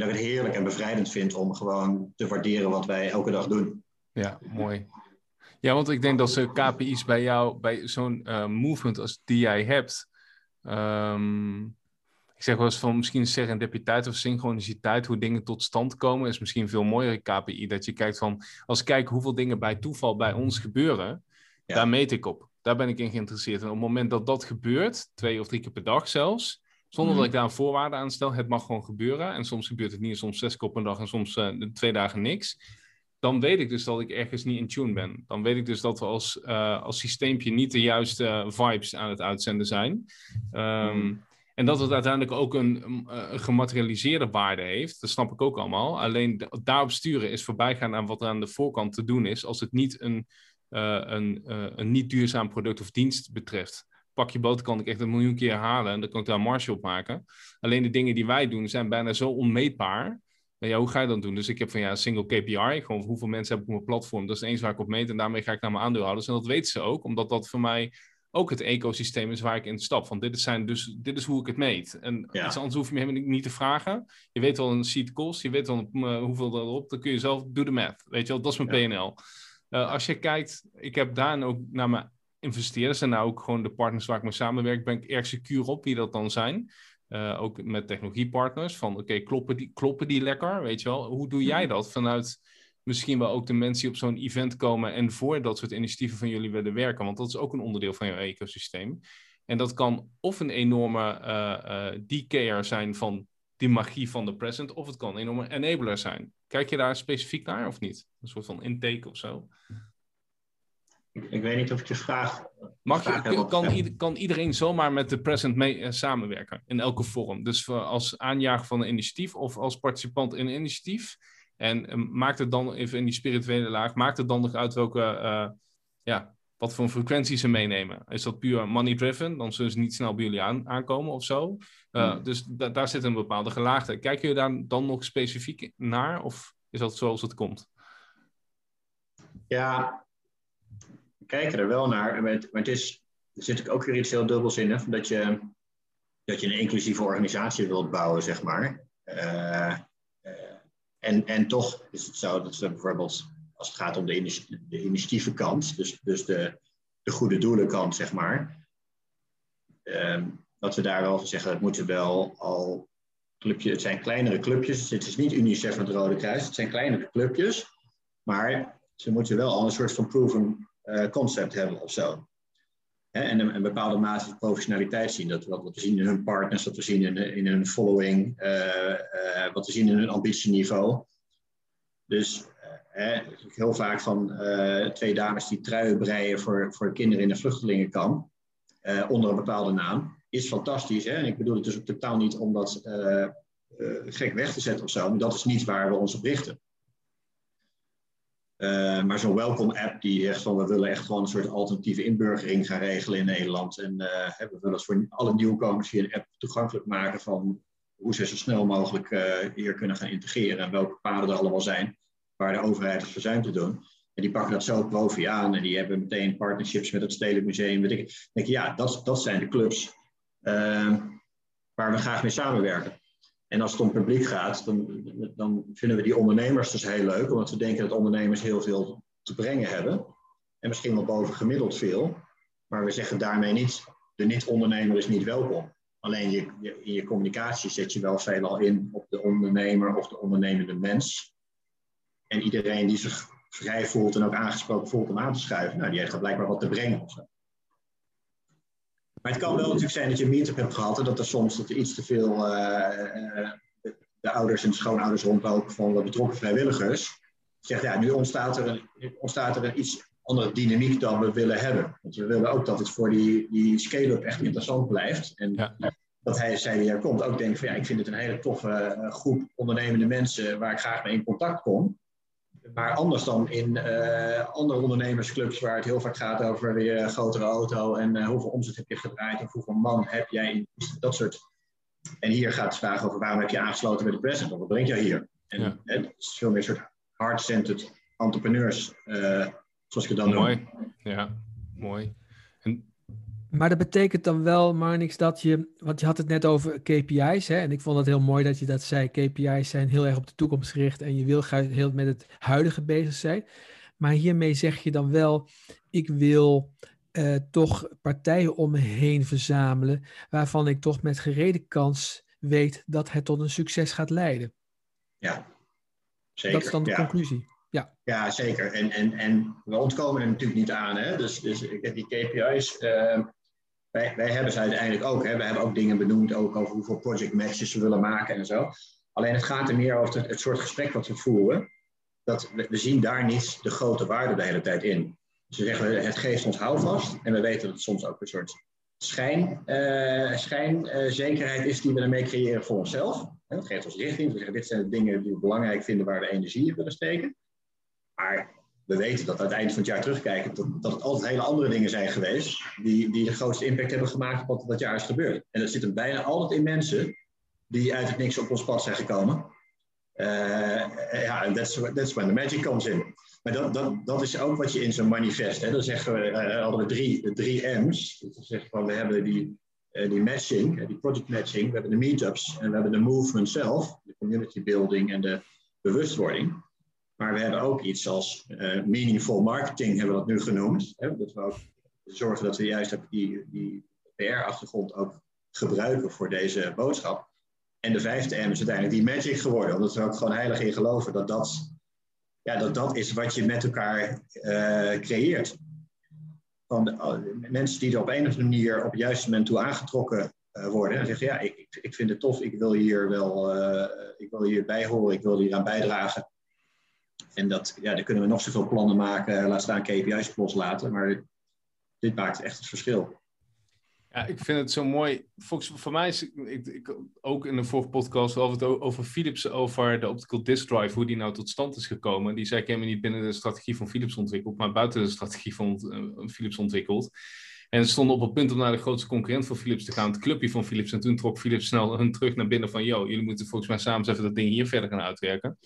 En dat ik het heerlijk en bevrijdend vind om gewoon te waarderen wat wij elke dag doen. Ja, mooi. Ja, want ik denk dat ze KPI's bij jou, bij zo'n uh, movement als die jij hebt, um, ik zeg wel eens van misschien serendipiteit of synchroniciteit, hoe dingen tot stand komen, is misschien veel mooier KPI. Dat je kijkt van, als ik kijk hoeveel dingen bij toeval bij ons gebeuren, ja. daar meet ik op. Daar ben ik in geïnteresseerd. En op het moment dat dat gebeurt, twee of drie keer per dag zelfs, zonder dat mhm. ik daar een voorwaarde aan stel, het mag gewoon gebeuren. En soms gebeurt het niet, soms zes keer op een dag en soms uh, twee dagen niks dan weet ik dus dat ik ergens niet in tune ben. Dan weet ik dus dat we als, uh, als systeempje niet de juiste vibes aan het uitzenden zijn. Um, en dat het uiteindelijk ook een, een, gematerialiseerde waarde heeft, dat snap ik ook allemaal. Alleen daarop sturen is voorbijgaan aan wat er aan de voorkant te doen is, als het niet een, uh, een, uh, een niet duurzaam product of dienst betreft. Pak je boot kan ik echt een miljoen keer halen en dan kan ik daar een marge op maken. Alleen de dingen die wij doen zijn bijna zo onmeetbaar ja, hoe ga je dat doen? Dus ik heb van ja, single KPI, gewoon hoeveel mensen heb ik op mijn platform. Dat is eens waar ik op meet en daarmee ga ik naar mijn aandeelhouders. En dat weten ze ook, omdat dat voor mij ook het ecosysteem is waar ik in stap. Van dit is, zijn dus, dit is hoe ik het meet. En iets anders hoef je me helemaal niet te vragen. Je weet wel een seat cost, je weet wel uh, hoeveel erop. Dan kun je zelf, doe de math. Weet je wel, dat is mijn PNL. Uh, als je kijkt, ik heb daar ook naar mijn investeerders en nou ook gewoon de partners waar ik mee samenwerk, ben ik erg secuur op wie dat dan zijn. Uh, ook met technologiepartners. Van oké, kloppen, die, kloppen die lekker? Weet je wel? Hoe doe jij dat vanuit misschien wel ook de mensen die op zo'n event komen en voor dat soort initiatieven van jullie willen werken? Want dat is ook een onderdeel van jouw ecosysteem. En dat kan of een enorme uh, uh, decayer zijn van die magie van de present, of het kan een enorme enabler zijn. Kijk je daar specifiek naar of niet? Een soort van intake of zo? Ik, weet niet of ik je vraag. Mag je, kan, kan, iedereen zomaar met de present mee uh, samenwerken in elke vorm? Dus als aanjager van een initiatief of als participant in een initiatief. En uh, maakt het dan even in die spirituele laag, maakt het dan nog uit welke, uh, ja, wat voor frequentie ze meenemen? Is dat puur money driven? Dan zullen ze niet snel bij jullie aan, aankomen of zo. Hmm. Dus daar zit een bepaalde gelaagde. Kijk je daar dan nog specifiek naar of is dat zoals het komt? Ja, kijken er wel naar. Maar het, is, er zit ook weer iets heel dubbels in. Dat, je, dat je een inclusieve organisatie wilt bouwen, zeg maar. Uh, en, en toch is het zo dat we bijvoorbeeld, als het gaat om de, initi de initiatievenkant, dus, dus de, de goede doelenkant, zeg maar. Uh, dat we daar wel zeggen, het moeten wel al clubjes, het zijn kleinere clubjes. Het is niet UNICEF en het Rode Kruis, het zijn kleinere clubjes. Maar ze moeten wel al een soort van proven concept hebben of zo. En een, bepaalde mate van professionaliteit zien. Dat wat, we zien in hun partners, wat we zien in, in hun following, uh, uh, wat we zien in hun ambitieniveau. Dus heel vaak van twee dames die truien breien voor, voor kinderen in een vluchtelingenkamp, onder een bepaalde naam, is fantastisch. Hè? En ik bedoel het dus ook totaal niet om dat gek weg te zetten of zo, maar dat is niet waar we ons op richten. Uh, maar zo'n welcome app die zegt van we willen echt gewoon een soort alternatieve inburgering gaan regelen in Nederland. En uh, we willen voor alle nieuwkomers hier een app toegankelijk maken van hoe ze zo snel mogelijk hier kunnen gaan integreren en welke paden er allemaal zijn waar de overheid het verzuim te doen. En die pakken dat zo profi aan en die hebben meteen partnerships met het Stedelijk Museum. Weet ik. denk ja, dat, dat zijn de clubs waar we graag mee samenwerken. En als het om publiek gaat, dan, dan vinden we die ondernemers dus heel leuk, omdat we denken dat ondernemers heel veel te brengen hebben. En misschien wel boven gemiddeld veel. Maar we zeggen daarmee niet, de niet-ondernemer is niet welkom. Alleen je, je, in je communicatie zet je wel veelal in op de ondernemer of de ondernemende mens. En iedereen die zich vrij voelt en ook aangesproken voelt om aan te schuiven, nou, die heeft blijkbaar wat te brengen. Maar het kan wel natuurlijk zijn dat je een meetup hebt gehad en dat er soms dat er iets te veel uh, de ouders en schoonouders rondlopen van de betrokken vrijwilligers. Zegt ja, nu ontstaat er een, ontstaat er een iets andere dynamiek dan we willen hebben. Want we willen ook dat het voor die, die scale-up echt interessant blijft. En dat dat hij, zij die er komt, ook denkt van ja, ik vind het een hele toffe groep ondernemende mensen waar ik graag mee in contact kom. Maar anders dan in andere ondernemersclubs waar het heel vaak gaat over je grotere auto en hoeveel omzet heb je gedraaid of hoeveel man heb jij, dat soort. En hier gaat het vragen over waarom heb je aangesloten bij de president, wat brengt jou hier? En ja. het is veel meer een soort hard-centered entrepreneurs, uh, zoals ik het dan mooi. noem. Ja, mooi. Maar dat betekent dan wel, Marnix, dat je, want je had het net over KPI's, hè, en ik vond het heel mooi dat je dat zei. KPI's zijn heel erg op de toekomst gericht en je wil heel met het huidige bezig zijn. Maar hiermee zeg je dan wel, ik wil uh, toch partijen om me heen verzamelen, waarvan ik toch met gerede kans weet dat het tot een succes gaat leiden. Ja, zeker. Dat is dan de conclusie. Ja. ja, zeker. En, en, en we ontkomen er natuurlijk niet aan. Hè? Dus, dus die KPI's, uh, ehm, wij, wij hebben ze uiteindelijk ook. Hè? We hebben ook dingen benoemd ook over hoeveel project matches we willen maken en zo. Alleen het gaat er meer over het, soort gesprek wat we voeren. Dat we, zien daar niet de grote waarde de hele tijd in. Dus zeggen, het geeft ons houvast. En we weten dat het soms ook een soort schijn, uh, schijnzekerheid is die we ermee creëren voor onszelf. Het geeft ons richting. We zeggen, dit zijn de dingen die we belangrijk vinden waar we energie in willen steken. Maar we weten dat aan het eind van het jaar terugkijken, dat, dat het altijd hele andere dingen zijn geweest die, die de grootste impact hebben gemaakt op wat dat jaar is gebeurd. En dat zit er bijna altijd in mensen die uit het niks op ons pad zijn gekomen. Uh, ja, en that's, that's when the magic comes in. Maar dat, dat, dat is ook wat je in zo'n manifest, hè, dan zeggen we, uh, hadden we drie, de drie M's. Dus dan zeggen we, we hebben die, uh, die matching, die project matching, we hebben de meetups en we hebben de movement zelf, de community building en de bewustwording. Maar we hebben ook iets als uh, meaningful marketing, hebben we dat nu genoemd. Hè? Dat we ook zorgen dat we juist die, die PR-achtergrond ook gebruiken voor deze boodschap. En de vijfde M is uiteindelijk die magic geworden, omdat we ook gewoon heilig in geloven dat dat, ja, dat, dat is wat je met elkaar uh, creëert. Van de, uh, mensen die er op een of andere manier op het juiste moment toe aangetrokken worden en zeggen, ja, ik, ik vind het tof, ik wil hier wel ik wil hier bij horen, ik wil hier aan bijdragen. En dat, ja, daar kunnen we nog zoveel plannen maken, laat staan KPI's loslaten, maar dit maakt echt het verschil. Ja, ik vind het zo mooi. Volgens, voor mij is ik, ook in de vorige podcast wel het over Philips, over de optical disk drive, hoe die nou tot stand is gekomen. Die zei ik helemaal niet binnen de strategie van Philips ontwikkeld, maar buiten de strategie van uh, Philips ontwikkeld. En ze stonden op het punt om naar de grootste concurrent van Philips te gaan, het clubje van Philips. En toen trok Philips snel hun terug naar binnen van, yo, jullie moeten volgens mij samen even dat ding hier verder gaan uitwerken.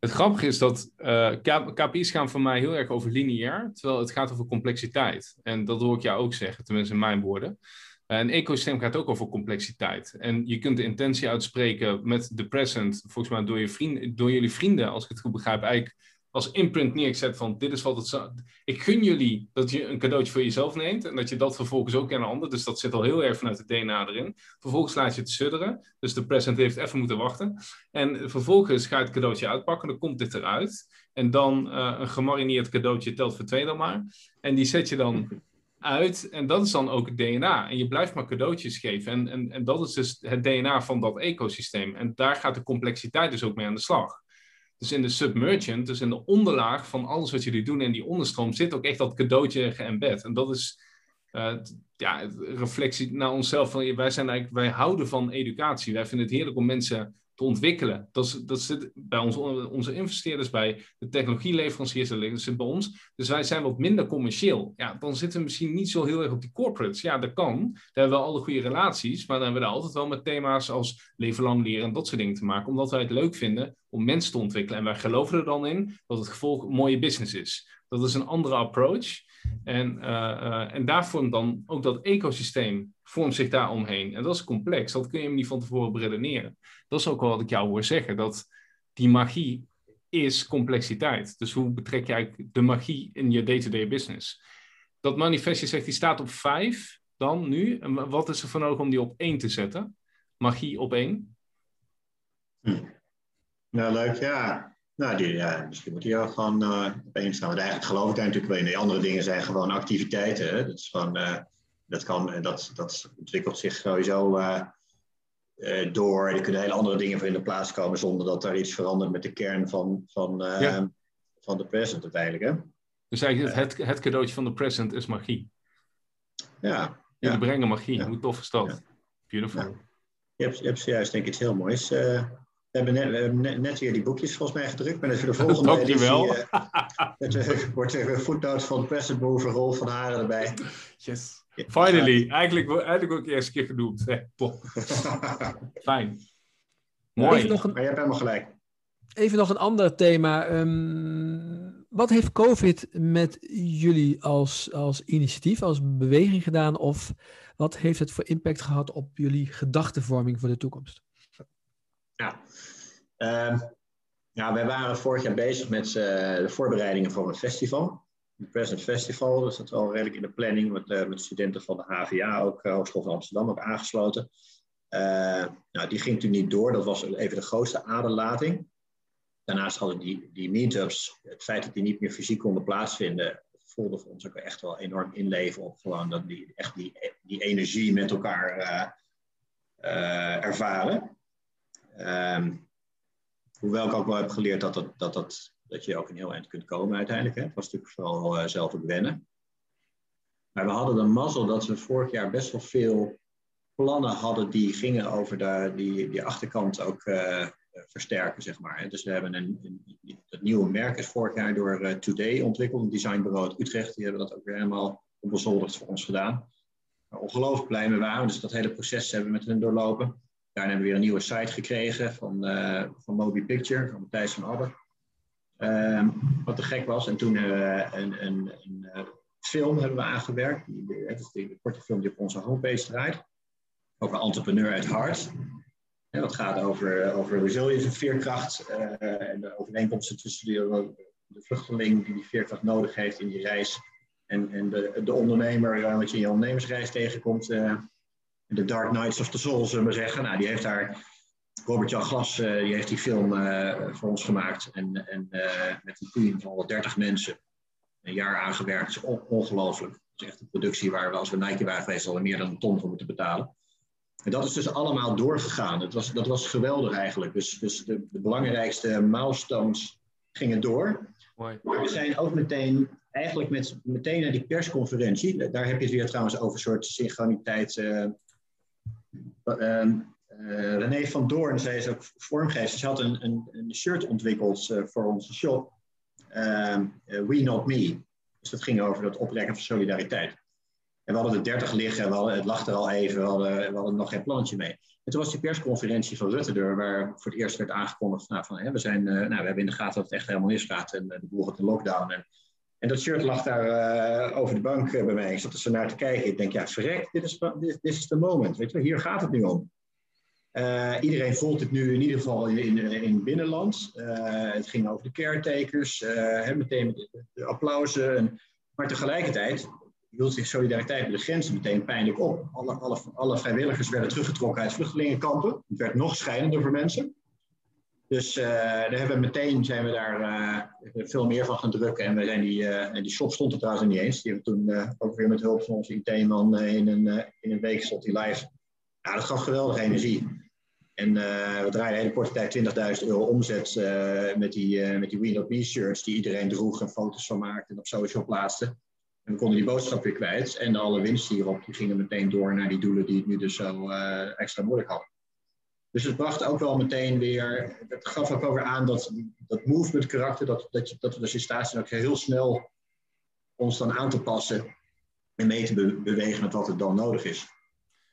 Het grappige is dat eh, KPI's gaan voor mij heel erg over lineair, terwijl het gaat over complexiteit. En dat hoor ik jou ook zeggen, tenminste in mijn woorden. Een ecosysteem gaat ook over complexiteit. En je kunt de intentie uitspreken met de present, volgens mij door, je vrienden, door jullie vrienden, als ik het goed begrijp, eigenlijk als imprint neerzet van dit is wat het zo... Ik gun jullie dat je een cadeautje voor jezelf neemt en dat je dat vervolgens ook aan een ander. Dus dat zit al heel erg vanuit het DNA erin. Vervolgens laat je het sudderen. Dus de present heeft even moeten wachten. En vervolgens ga je het cadeautje uitpakken. Dan komt dit eruit. En dan uh, een gemarineerd cadeautje telt voor twee dan maar. En die zet je dan uit. En dat is dan ook het DNA. En je blijft maar cadeautjes geven. En, en, en dat is dus het DNA van dat ecosysteem. En daar gaat de complexiteit dus ook mee aan de slag. Dus in de submergent, dus in de onderlaag van alles wat jullie doen in die onderstroom, zit ook echt dat cadeautje geëmbed. En dat is uh, ja, reflectie naar onszelf. Van, wij, zijn eigenlijk, wij houden van educatie. Wij vinden het heerlijk om mensen te ontwikkelen. Dat, dat zit bij ons, onze investeerders, bij de technologieleveranciers, dat zit bij ons. Dus wij zijn wat minder commercieel. Ja, dan zitten we misschien niet zo heel erg op die corporates. Ja, dat kan. Daar hebben we alle goede relaties, maar dan hebben we daar altijd wel met thema's als leven lang leren en dat soort dingen te maken. Omdat wij het leuk vinden om mensen te ontwikkelen. En wij geloven er dan in dat het gevolg een mooie business is. Dat is een andere approach. En, uh, uh, en daar vormt dan ook dat ecosysteem vormt zich daar omheen. En dat is complex. Dat kun je hem niet van tevoren beredeneren. Dat is ook wel wat ik jou hoor zeggen. Dat die magie is complexiteit. Dus hoe betrek je eigenlijk de magie in je day-to-day business? Dat manifestje zegt, die staat op vijf dan nu. En wat is er voor nodig om die op één te zetten? Magie op één? Hm. Nou, leuk. Ja, nou, die, ja, misschien moet hij ook gewoon uh, opeens staan. Want eigenlijk geloof ik daar natuurlijk wel in. De andere dingen zijn gewoon activiteiten. Hè? Dat, is gewoon, uh, dat, kan, dat, dat ontwikkelt zich sowieso uh, door. Er kunnen hele andere dingen voor in de plaats komen zonder dat er iets verandert met de kern van, van, ja. van de present uiteindelijk. Hè? Dus eigenlijk het, het cadeautje van de present is magie. Ja. Jullie ja. brengen magie. Hoe tof is dat? Beautiful. Je hebt, je hebt zojuist denk ik iets heel moois. We hebben, net, we hebben net, weer die boekjes volgens mij gedrukt. Maar voor de volgende Dankjewel. editie uh, wordt er een van President Boven, Rolf van Haren erbij. Yes. Finally. Eigenlijk, eigenlijk ook eerst een keer genoemd. Fijn. Mooi. Nog een, maar je hebt helemaal gelijk. Even nog een ander thema. Um, wat heeft COVID met jullie als, als initiatief, als beweging gedaan? Of wat heeft het voor impact gehad op jullie gedachtenvorming voor de toekomst? Ja, uh, ja wij waren vorig jaar bezig met uh, de voorbereidingen voor een festival. Het Present Festival, dus dat is al redelijk in de planning. Met, uh, met studenten van de HVA, ook uh, Hogeschool van Amsterdam, ook aangesloten. nou, die ging toen niet door. Dat was even de grootste aderlating. Daarnaast hadden die, die meetups, het feit dat die niet meer fysiek konden plaatsvinden, voelde voor ons ook echt wel enorm inleven op gewoon dat die, echt die, die energie met elkaar ervaren. Um, hoewel ik ook wel heb geleerd dat, dat, dat, dat, dat je ook een heel eind kunt komen uiteindelijk. Hè. Het was natuurlijk vooral uh, zelf het wennen. Maar we hadden de mazzel dat we vorig jaar best wel veel plannen hadden die gingen over de, die, die achterkant ook versterken, zeg maar. Dus we hebben een, een, het nieuwe merk is vorig jaar door uh, Today ontwikkeld, een designbureau uit Utrecht. Die hebben dat ook weer helemaal onbezoldigd voor ons gedaan. Ongelooflijk blij mee waren, dus dat hele proces hebben we met hen doorlopen. Daarna hebben we weer een nieuwe site gekregen van, uh, van Moby Picture, van Matthijs van Abbe. Um, wat te gek was. En toen hebben we een, een, een, een film hebben we aangewerkt. Het is de korte film die op onze homepage draait. Over een entrepreneur uit hart. Dat gaat over, over resilience en veerkracht en de overeenkomsten tussen de, de, vluchteling die die veerkracht nodig heeft in die reis en, en de, de ondernemer, uh, wat je in je ondernemersreis tegenkomt. De Dark Knights of the Soul, zullen we zeggen. Nou, die heeft daar, Robert-Jan Glas, die heeft die film voor ons gemaakt. En, en met een team van 30 mensen een jaar aangewerkt. Dat is on ongelooflijk. Dat is echt een productie waar we als we Nike waren geweest al meer dan een ton voor moeten betalen. En dat is dus allemaal doorgegaan. Het was, dat was geweldig eigenlijk. Dus, dus de, de belangrijkste milestones gingen door. Mooi. Maar we zijn ook meteen, eigenlijk met, meteen naar die persconferentie. Daar heb je het weer trouwens over een soort synchroniteit. Uh, René van Doorn, zij is ook vormgever. Ze had een, een, een shirt ontwikkeld voor onze shop. We Not Me. Dus dat ging over het oprekken van solidariteit. En we hadden er 30 liggen, we hadden, het lag er al even, we hadden, we hadden nog geen plantje mee. En toen was die persconferentie van Rutte waar voor het eerst werd aangekondigd nou, van, hè, we, zijn, nou, we hebben in de gaten dat het echt helemaal misgaat en de boel gaat in lockdown. En, en dat shirt lag daar uh, over de bank bij mij. Ik zat er zo naar te kijken. Ik denk, ja, verrek, dit is, dit, dit is de moment. Weet je, hier gaat het nu om. iedereen voelt het nu in ieder geval in, in het binnenland. het ging over de caretakers, meteen met de, applausen. En, maar tegelijkertijd hield zich solidariteit met de grenzen meteen pijnlijk op. Alle, alle, alle vrijwilligers werden teruggetrokken uit vluchtelingenkampen. Het werd nog schijnender voor mensen. Dus uh, daar hebben we meteen zijn we daar uh, veel meer van gaan drukken. En, we zijn die, en die shop stond er trouwens niet eens. Die hebben we toen ook weer met hulp van onze IT-man in, een, in een week stond die live. Ja, dat gaf geweldige energie. En we draaiden hele korte tijd 20.000 euro omzet met die, met die We Not Me shirts die iedereen droeg en foto's van maakte en op social plaatste. En we konden die boodschap weer kwijt. En alle winst hierop die gingen meteen door naar die doelen die het nu dus zo extra moeilijk hadden. Dus het bracht ook wel meteen weer, het gaf ook weer aan dat, dat movement karakter, dat, dat, dat we dus in staat zijn ook heel snel ons dan aan te passen en mee te be bewegen met wat er dan nodig is.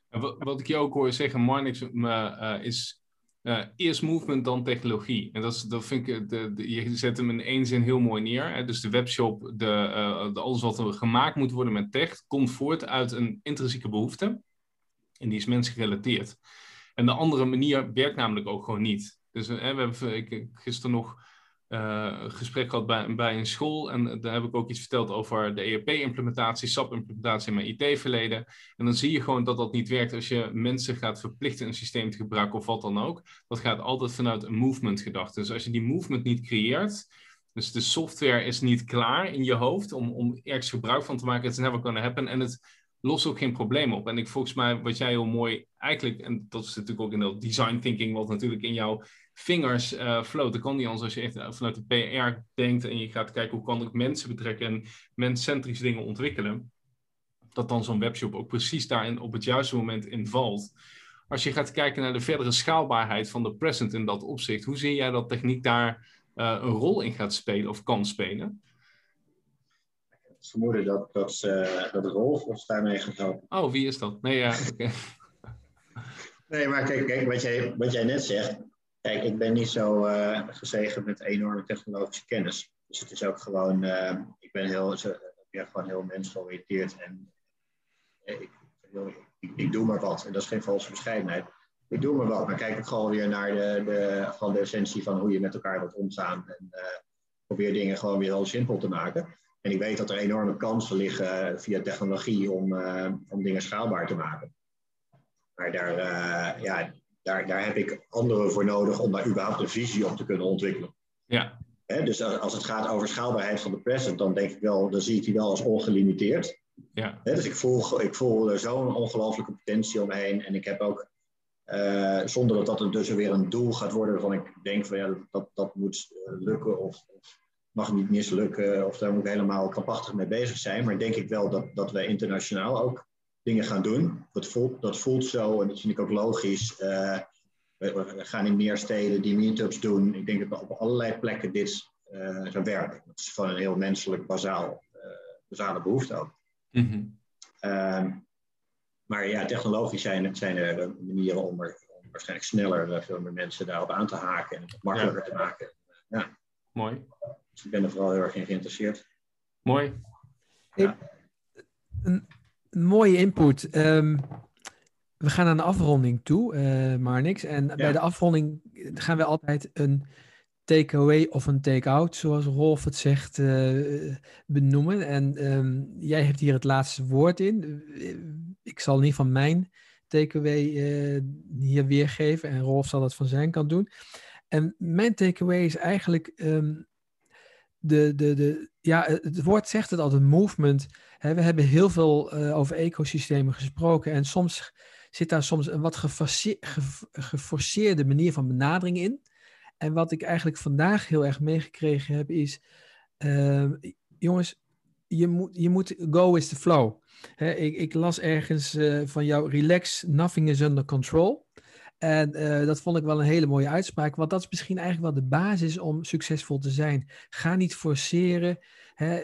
Wat, wat ik je ook hoor zeggen, Marnix, uh, is uh, eerst movement, dan technologie. En dat, is, dat vind ik, de, je zet hem in één zin heel mooi neer. Hè? Dus de webshop, de, de, alles wat er gemaakt moet worden met tech, komt voort uit een intrinsieke behoefte. En die is mensgerelateerd. En de andere manier werkt namelijk ook gewoon niet. Dus uh, we hebben ik, gisteren nog uh, gesprek gehad bij, bij een school. En daar heb ik ook iets verteld over de ERP-implementatie, SAP-implementatie in mijn IT-verleden. En dan zie je gewoon dat dat niet werkt als je mensen gaat verplichten een systeem te gebruiken of wat dan ook. Dat gaat altijd vanuit een movement-gedachte. Dus als je die movement niet creëert, dus de software is niet klaar in je hoofd om, om ergens gebruik van te maken, it's never gonna happen. En het lost ook geen probleem op. En ik volgens mij, wat jij heel mooi eigenlijk, en dat is natuurlijk ook in dat design thinking, wat natuurlijk in jouw vingers uh, floot. Dat kan niet anders als je echt eh, vanuit de PR denkt en je gaat kijken hoe kan ik mensen betrekken en menscentrische dingen ontwikkelen. Dat dan zo'n webshop ook precies daarin op het juiste moment invalt. als je gaat kijken naar de verdere schaalbaarheid van de present in dat opzicht, hoe zie jij dat techniek daar uh, een rol in gaat spelen of kan spelen? Het vermoeden dat, dat, dat Rolf ons daarmee gaat helpen. Oh, wie is dat? Nee, ja, oké. nee, maar kijk, kijk wat, jij, wat jij net zegt. Kijk, ik ben niet zo uh, gezegend met enorme technologische kennis. Dus het is ook gewoon, ik ben heel, ja, gewoon heel mensgeoriënteerd en ik, ik, ik, doe maar wat. En dat is geen valse bescheidenheid. Ik doe maar wat, maar kijk ook gewoon weer naar de, de, van de essentie van hoe je met elkaar wilt omgaan. En uh, probeer dingen gewoon weer heel simpel te maken. En ik weet dat er enorme kansen liggen via technologie om, uh, om dingen schaalbaar te maken. Maar daar, uh, ja, daar, daar heb ik anderen voor nodig om daar überhaupt een visie op te kunnen ontwikkelen. Ja. He, dus als het gaat over schaalbaarheid van de present, dan denk ik wel, dan zie ik die wel als ongelimiteerd. Ja. dus ik voel, ik voel zo'n ongelooflijke potentie omheen. En ik heb ook, uh, zonder dat dat dus weer een doel gaat worden waarvan ik denk van ja, dat, dat moet lukken of, of mag niet mislukken of daar moet ik helemaal krampachtig mee bezig zijn. Maar denk ik wel dat, dat wij internationaal ook dingen gaan doen. Dat voelt, dat voelt zo en dat vind ik ook logisch. Uh, we, we, gaan in meer steden die meetups doen. Ik denk dat op allerlei plekken dit uh, zou werken. Dat is gewoon een heel menselijk bazaal, basale behoefte ook. Mm -hmm. uh, maar ja, technologisch zijn, zijn er manieren om, er, om waarschijnlijk sneller veel meer mensen daarop aan te haken en het makkelijker ja. te maken. Ja. Mooi. Dus ik ben er vooral heel erg in geïnteresseerd. Mooi. Ja. Een, een, mooie input. Um, we gaan aan de afronding toe, uh, Marnix. En ja. bij de afronding gaan we altijd een takeaway of een take-out, zoals Rolf het zegt, uh, benoemen. En um, jij hebt hier het laatste woord in. Ik zal niet van mijn takeaway uh, hier weergeven en Rolf zal dat van zijn kant doen. En mijn takeaway is eigenlijk um, de, de, de, ja, het woord zegt het al, de movement. Hè, we hebben heel veel uh, over ecosystemen gesproken en soms zit daar soms een wat geforceerde manier van benadering in. En wat ik eigenlijk vandaag heel erg meegekregen heb is, uh, jongens, je moet, je moet go with the flow. He, ik, ik, las ergens uh, van jou, relax, nothing is under control. En uh, dat vond ik wel een hele mooie uitspraak, want dat is misschien eigenlijk wel de basis om succesvol te zijn. Ga niet forceren. Hè,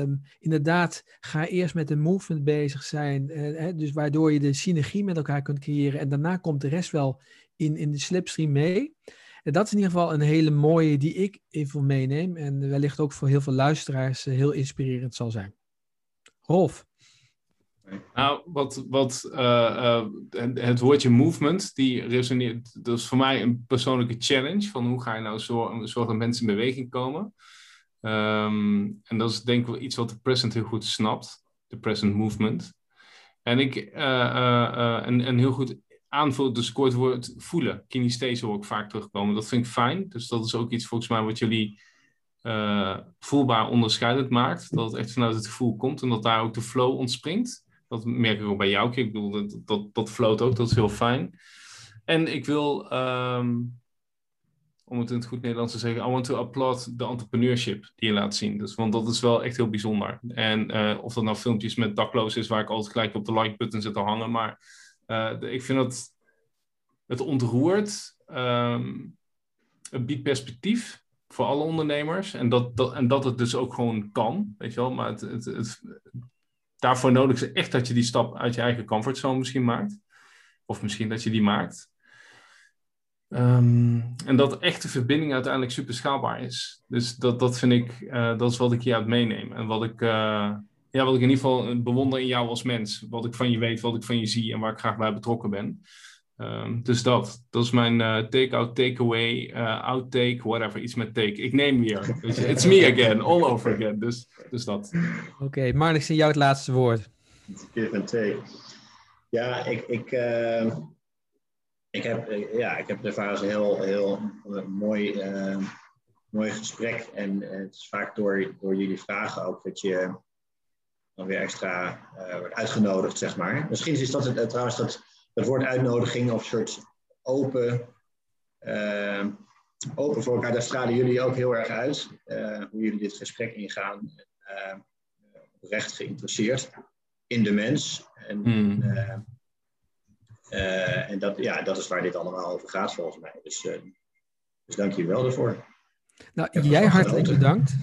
um, inderdaad, ga eerst met de movement bezig zijn, uh, hè, dus waardoor je de synergie met elkaar kunt creëren. En daarna komt de rest wel in, in de slipstream mee. En dat is in ieder geval een hele mooie die ik even meeneem. En wellicht ook voor heel veel luisteraars heel inspirerend zal zijn. Rolf. Nou, wat, wat uh, uh, het woordje movement, die resoneert, dat is voor mij een persoonlijke challenge. Van hoe ga je nou zorgen, dat mensen in beweging komen? Um, en dat is denk ik wel iets wat de present heel goed snapt. De present movement. En ik, uh, en, en heel goed aanvoelt, dus kort woord voelen. Kinesthese hoor ik vaak terugkomen. Dat vind ik fijn. Dus dat is ook iets volgens mij wat jullie voelbaar onderscheidend maakt. Dat het echt vanuit het gevoel komt en dat daar ook de flow ontspringt. Dat merk ik ook bij jou. Ik bedoel, dat, dat, dat float ook, dat is heel fijn. En ik wil, um, om het in het goed Nederlands te zeggen, I want to applaud the entrepreneurship die je laat zien. Dus, want dat is wel echt heel bijzonder. En uh, of dat nou filmpjes met dakloos is, waar ik altijd gelijk op de like-button zit te hangen, maar de, ik vind dat het ontroert, het biedt perspectief voor alle ondernemers. En dat, dat, en dat het dus ook gewoon kan, weet je wel. Maar het, het, het, daarvoor nodig is echt dat je die stap uit je eigen comfortzone misschien maakt. Of misschien dat je die maakt. Um, en dat echte verbinding uiteindelijk super schaalbaar is. Dus dat, dat vind ik, uh, dat is wat ik hier uit meeneem. En wat ik, uh, ja, wat ik in ieder geval bewonder in jou als mens. Wat ik van je weet, wat ik van je zie en waar ik graag bij betrokken ben. Um, dus dat, dat is mijn uh, take-out, take-away, uh, outtake, whatever, iets met take. Ik neem weer. It's me again, all over again. Dus, dus dat. Oké, okay, Marnix, jou het laatste woord. Give and take. Ja, ik, ik, uh, ik, heb, ja, ik heb ervaren als een heel, heel mooi, mooi gesprek. En het is vaak door, door jullie vragen ook dat je dan weer extra wordt uitgenodigd, zeg maar. Misschien is dat het, trouwens dat het woord uitnodiging of soort open, uh, open voor elkaar, daar stralen jullie ook heel erg uit. Uh, hoe jullie dit gesprek ingaan. Uh, oprecht geïnteresseerd in de mens. En mm. en dat, ja, dat is waar dit allemaal over gaat volgens mij. Dus, dus dank je wel daarvoor. Nou, jij hartelijk bedankt.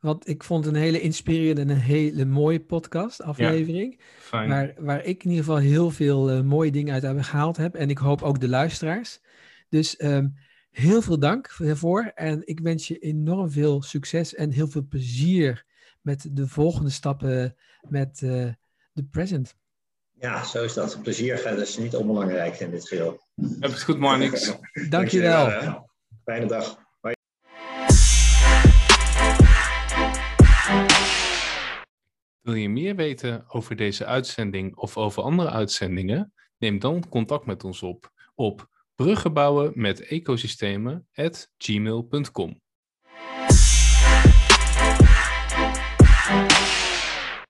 Want ik vond het een hele inspirerende en een hele mooie podcast aflevering. waar, waar ik in ieder geval heel veel uh, mooie dingen uit heb gehaald heb. En ik hoop ook de luisteraars. Dus um, heel veel dank daarvoor. En ik wens je enorm veel succes en heel veel plezier met de volgende stappen met uh, de present. Ja, zo is dat. Plezier gaat dus niet onbelangrijk in dit geheel. Heb het goed, Marnix. Dankjewel. Dankjewel. Fijne dag. Wil je meer weten over deze uitzending of over andere uitzendingen? Neem dan contact met ons op op bruggenbouwen met.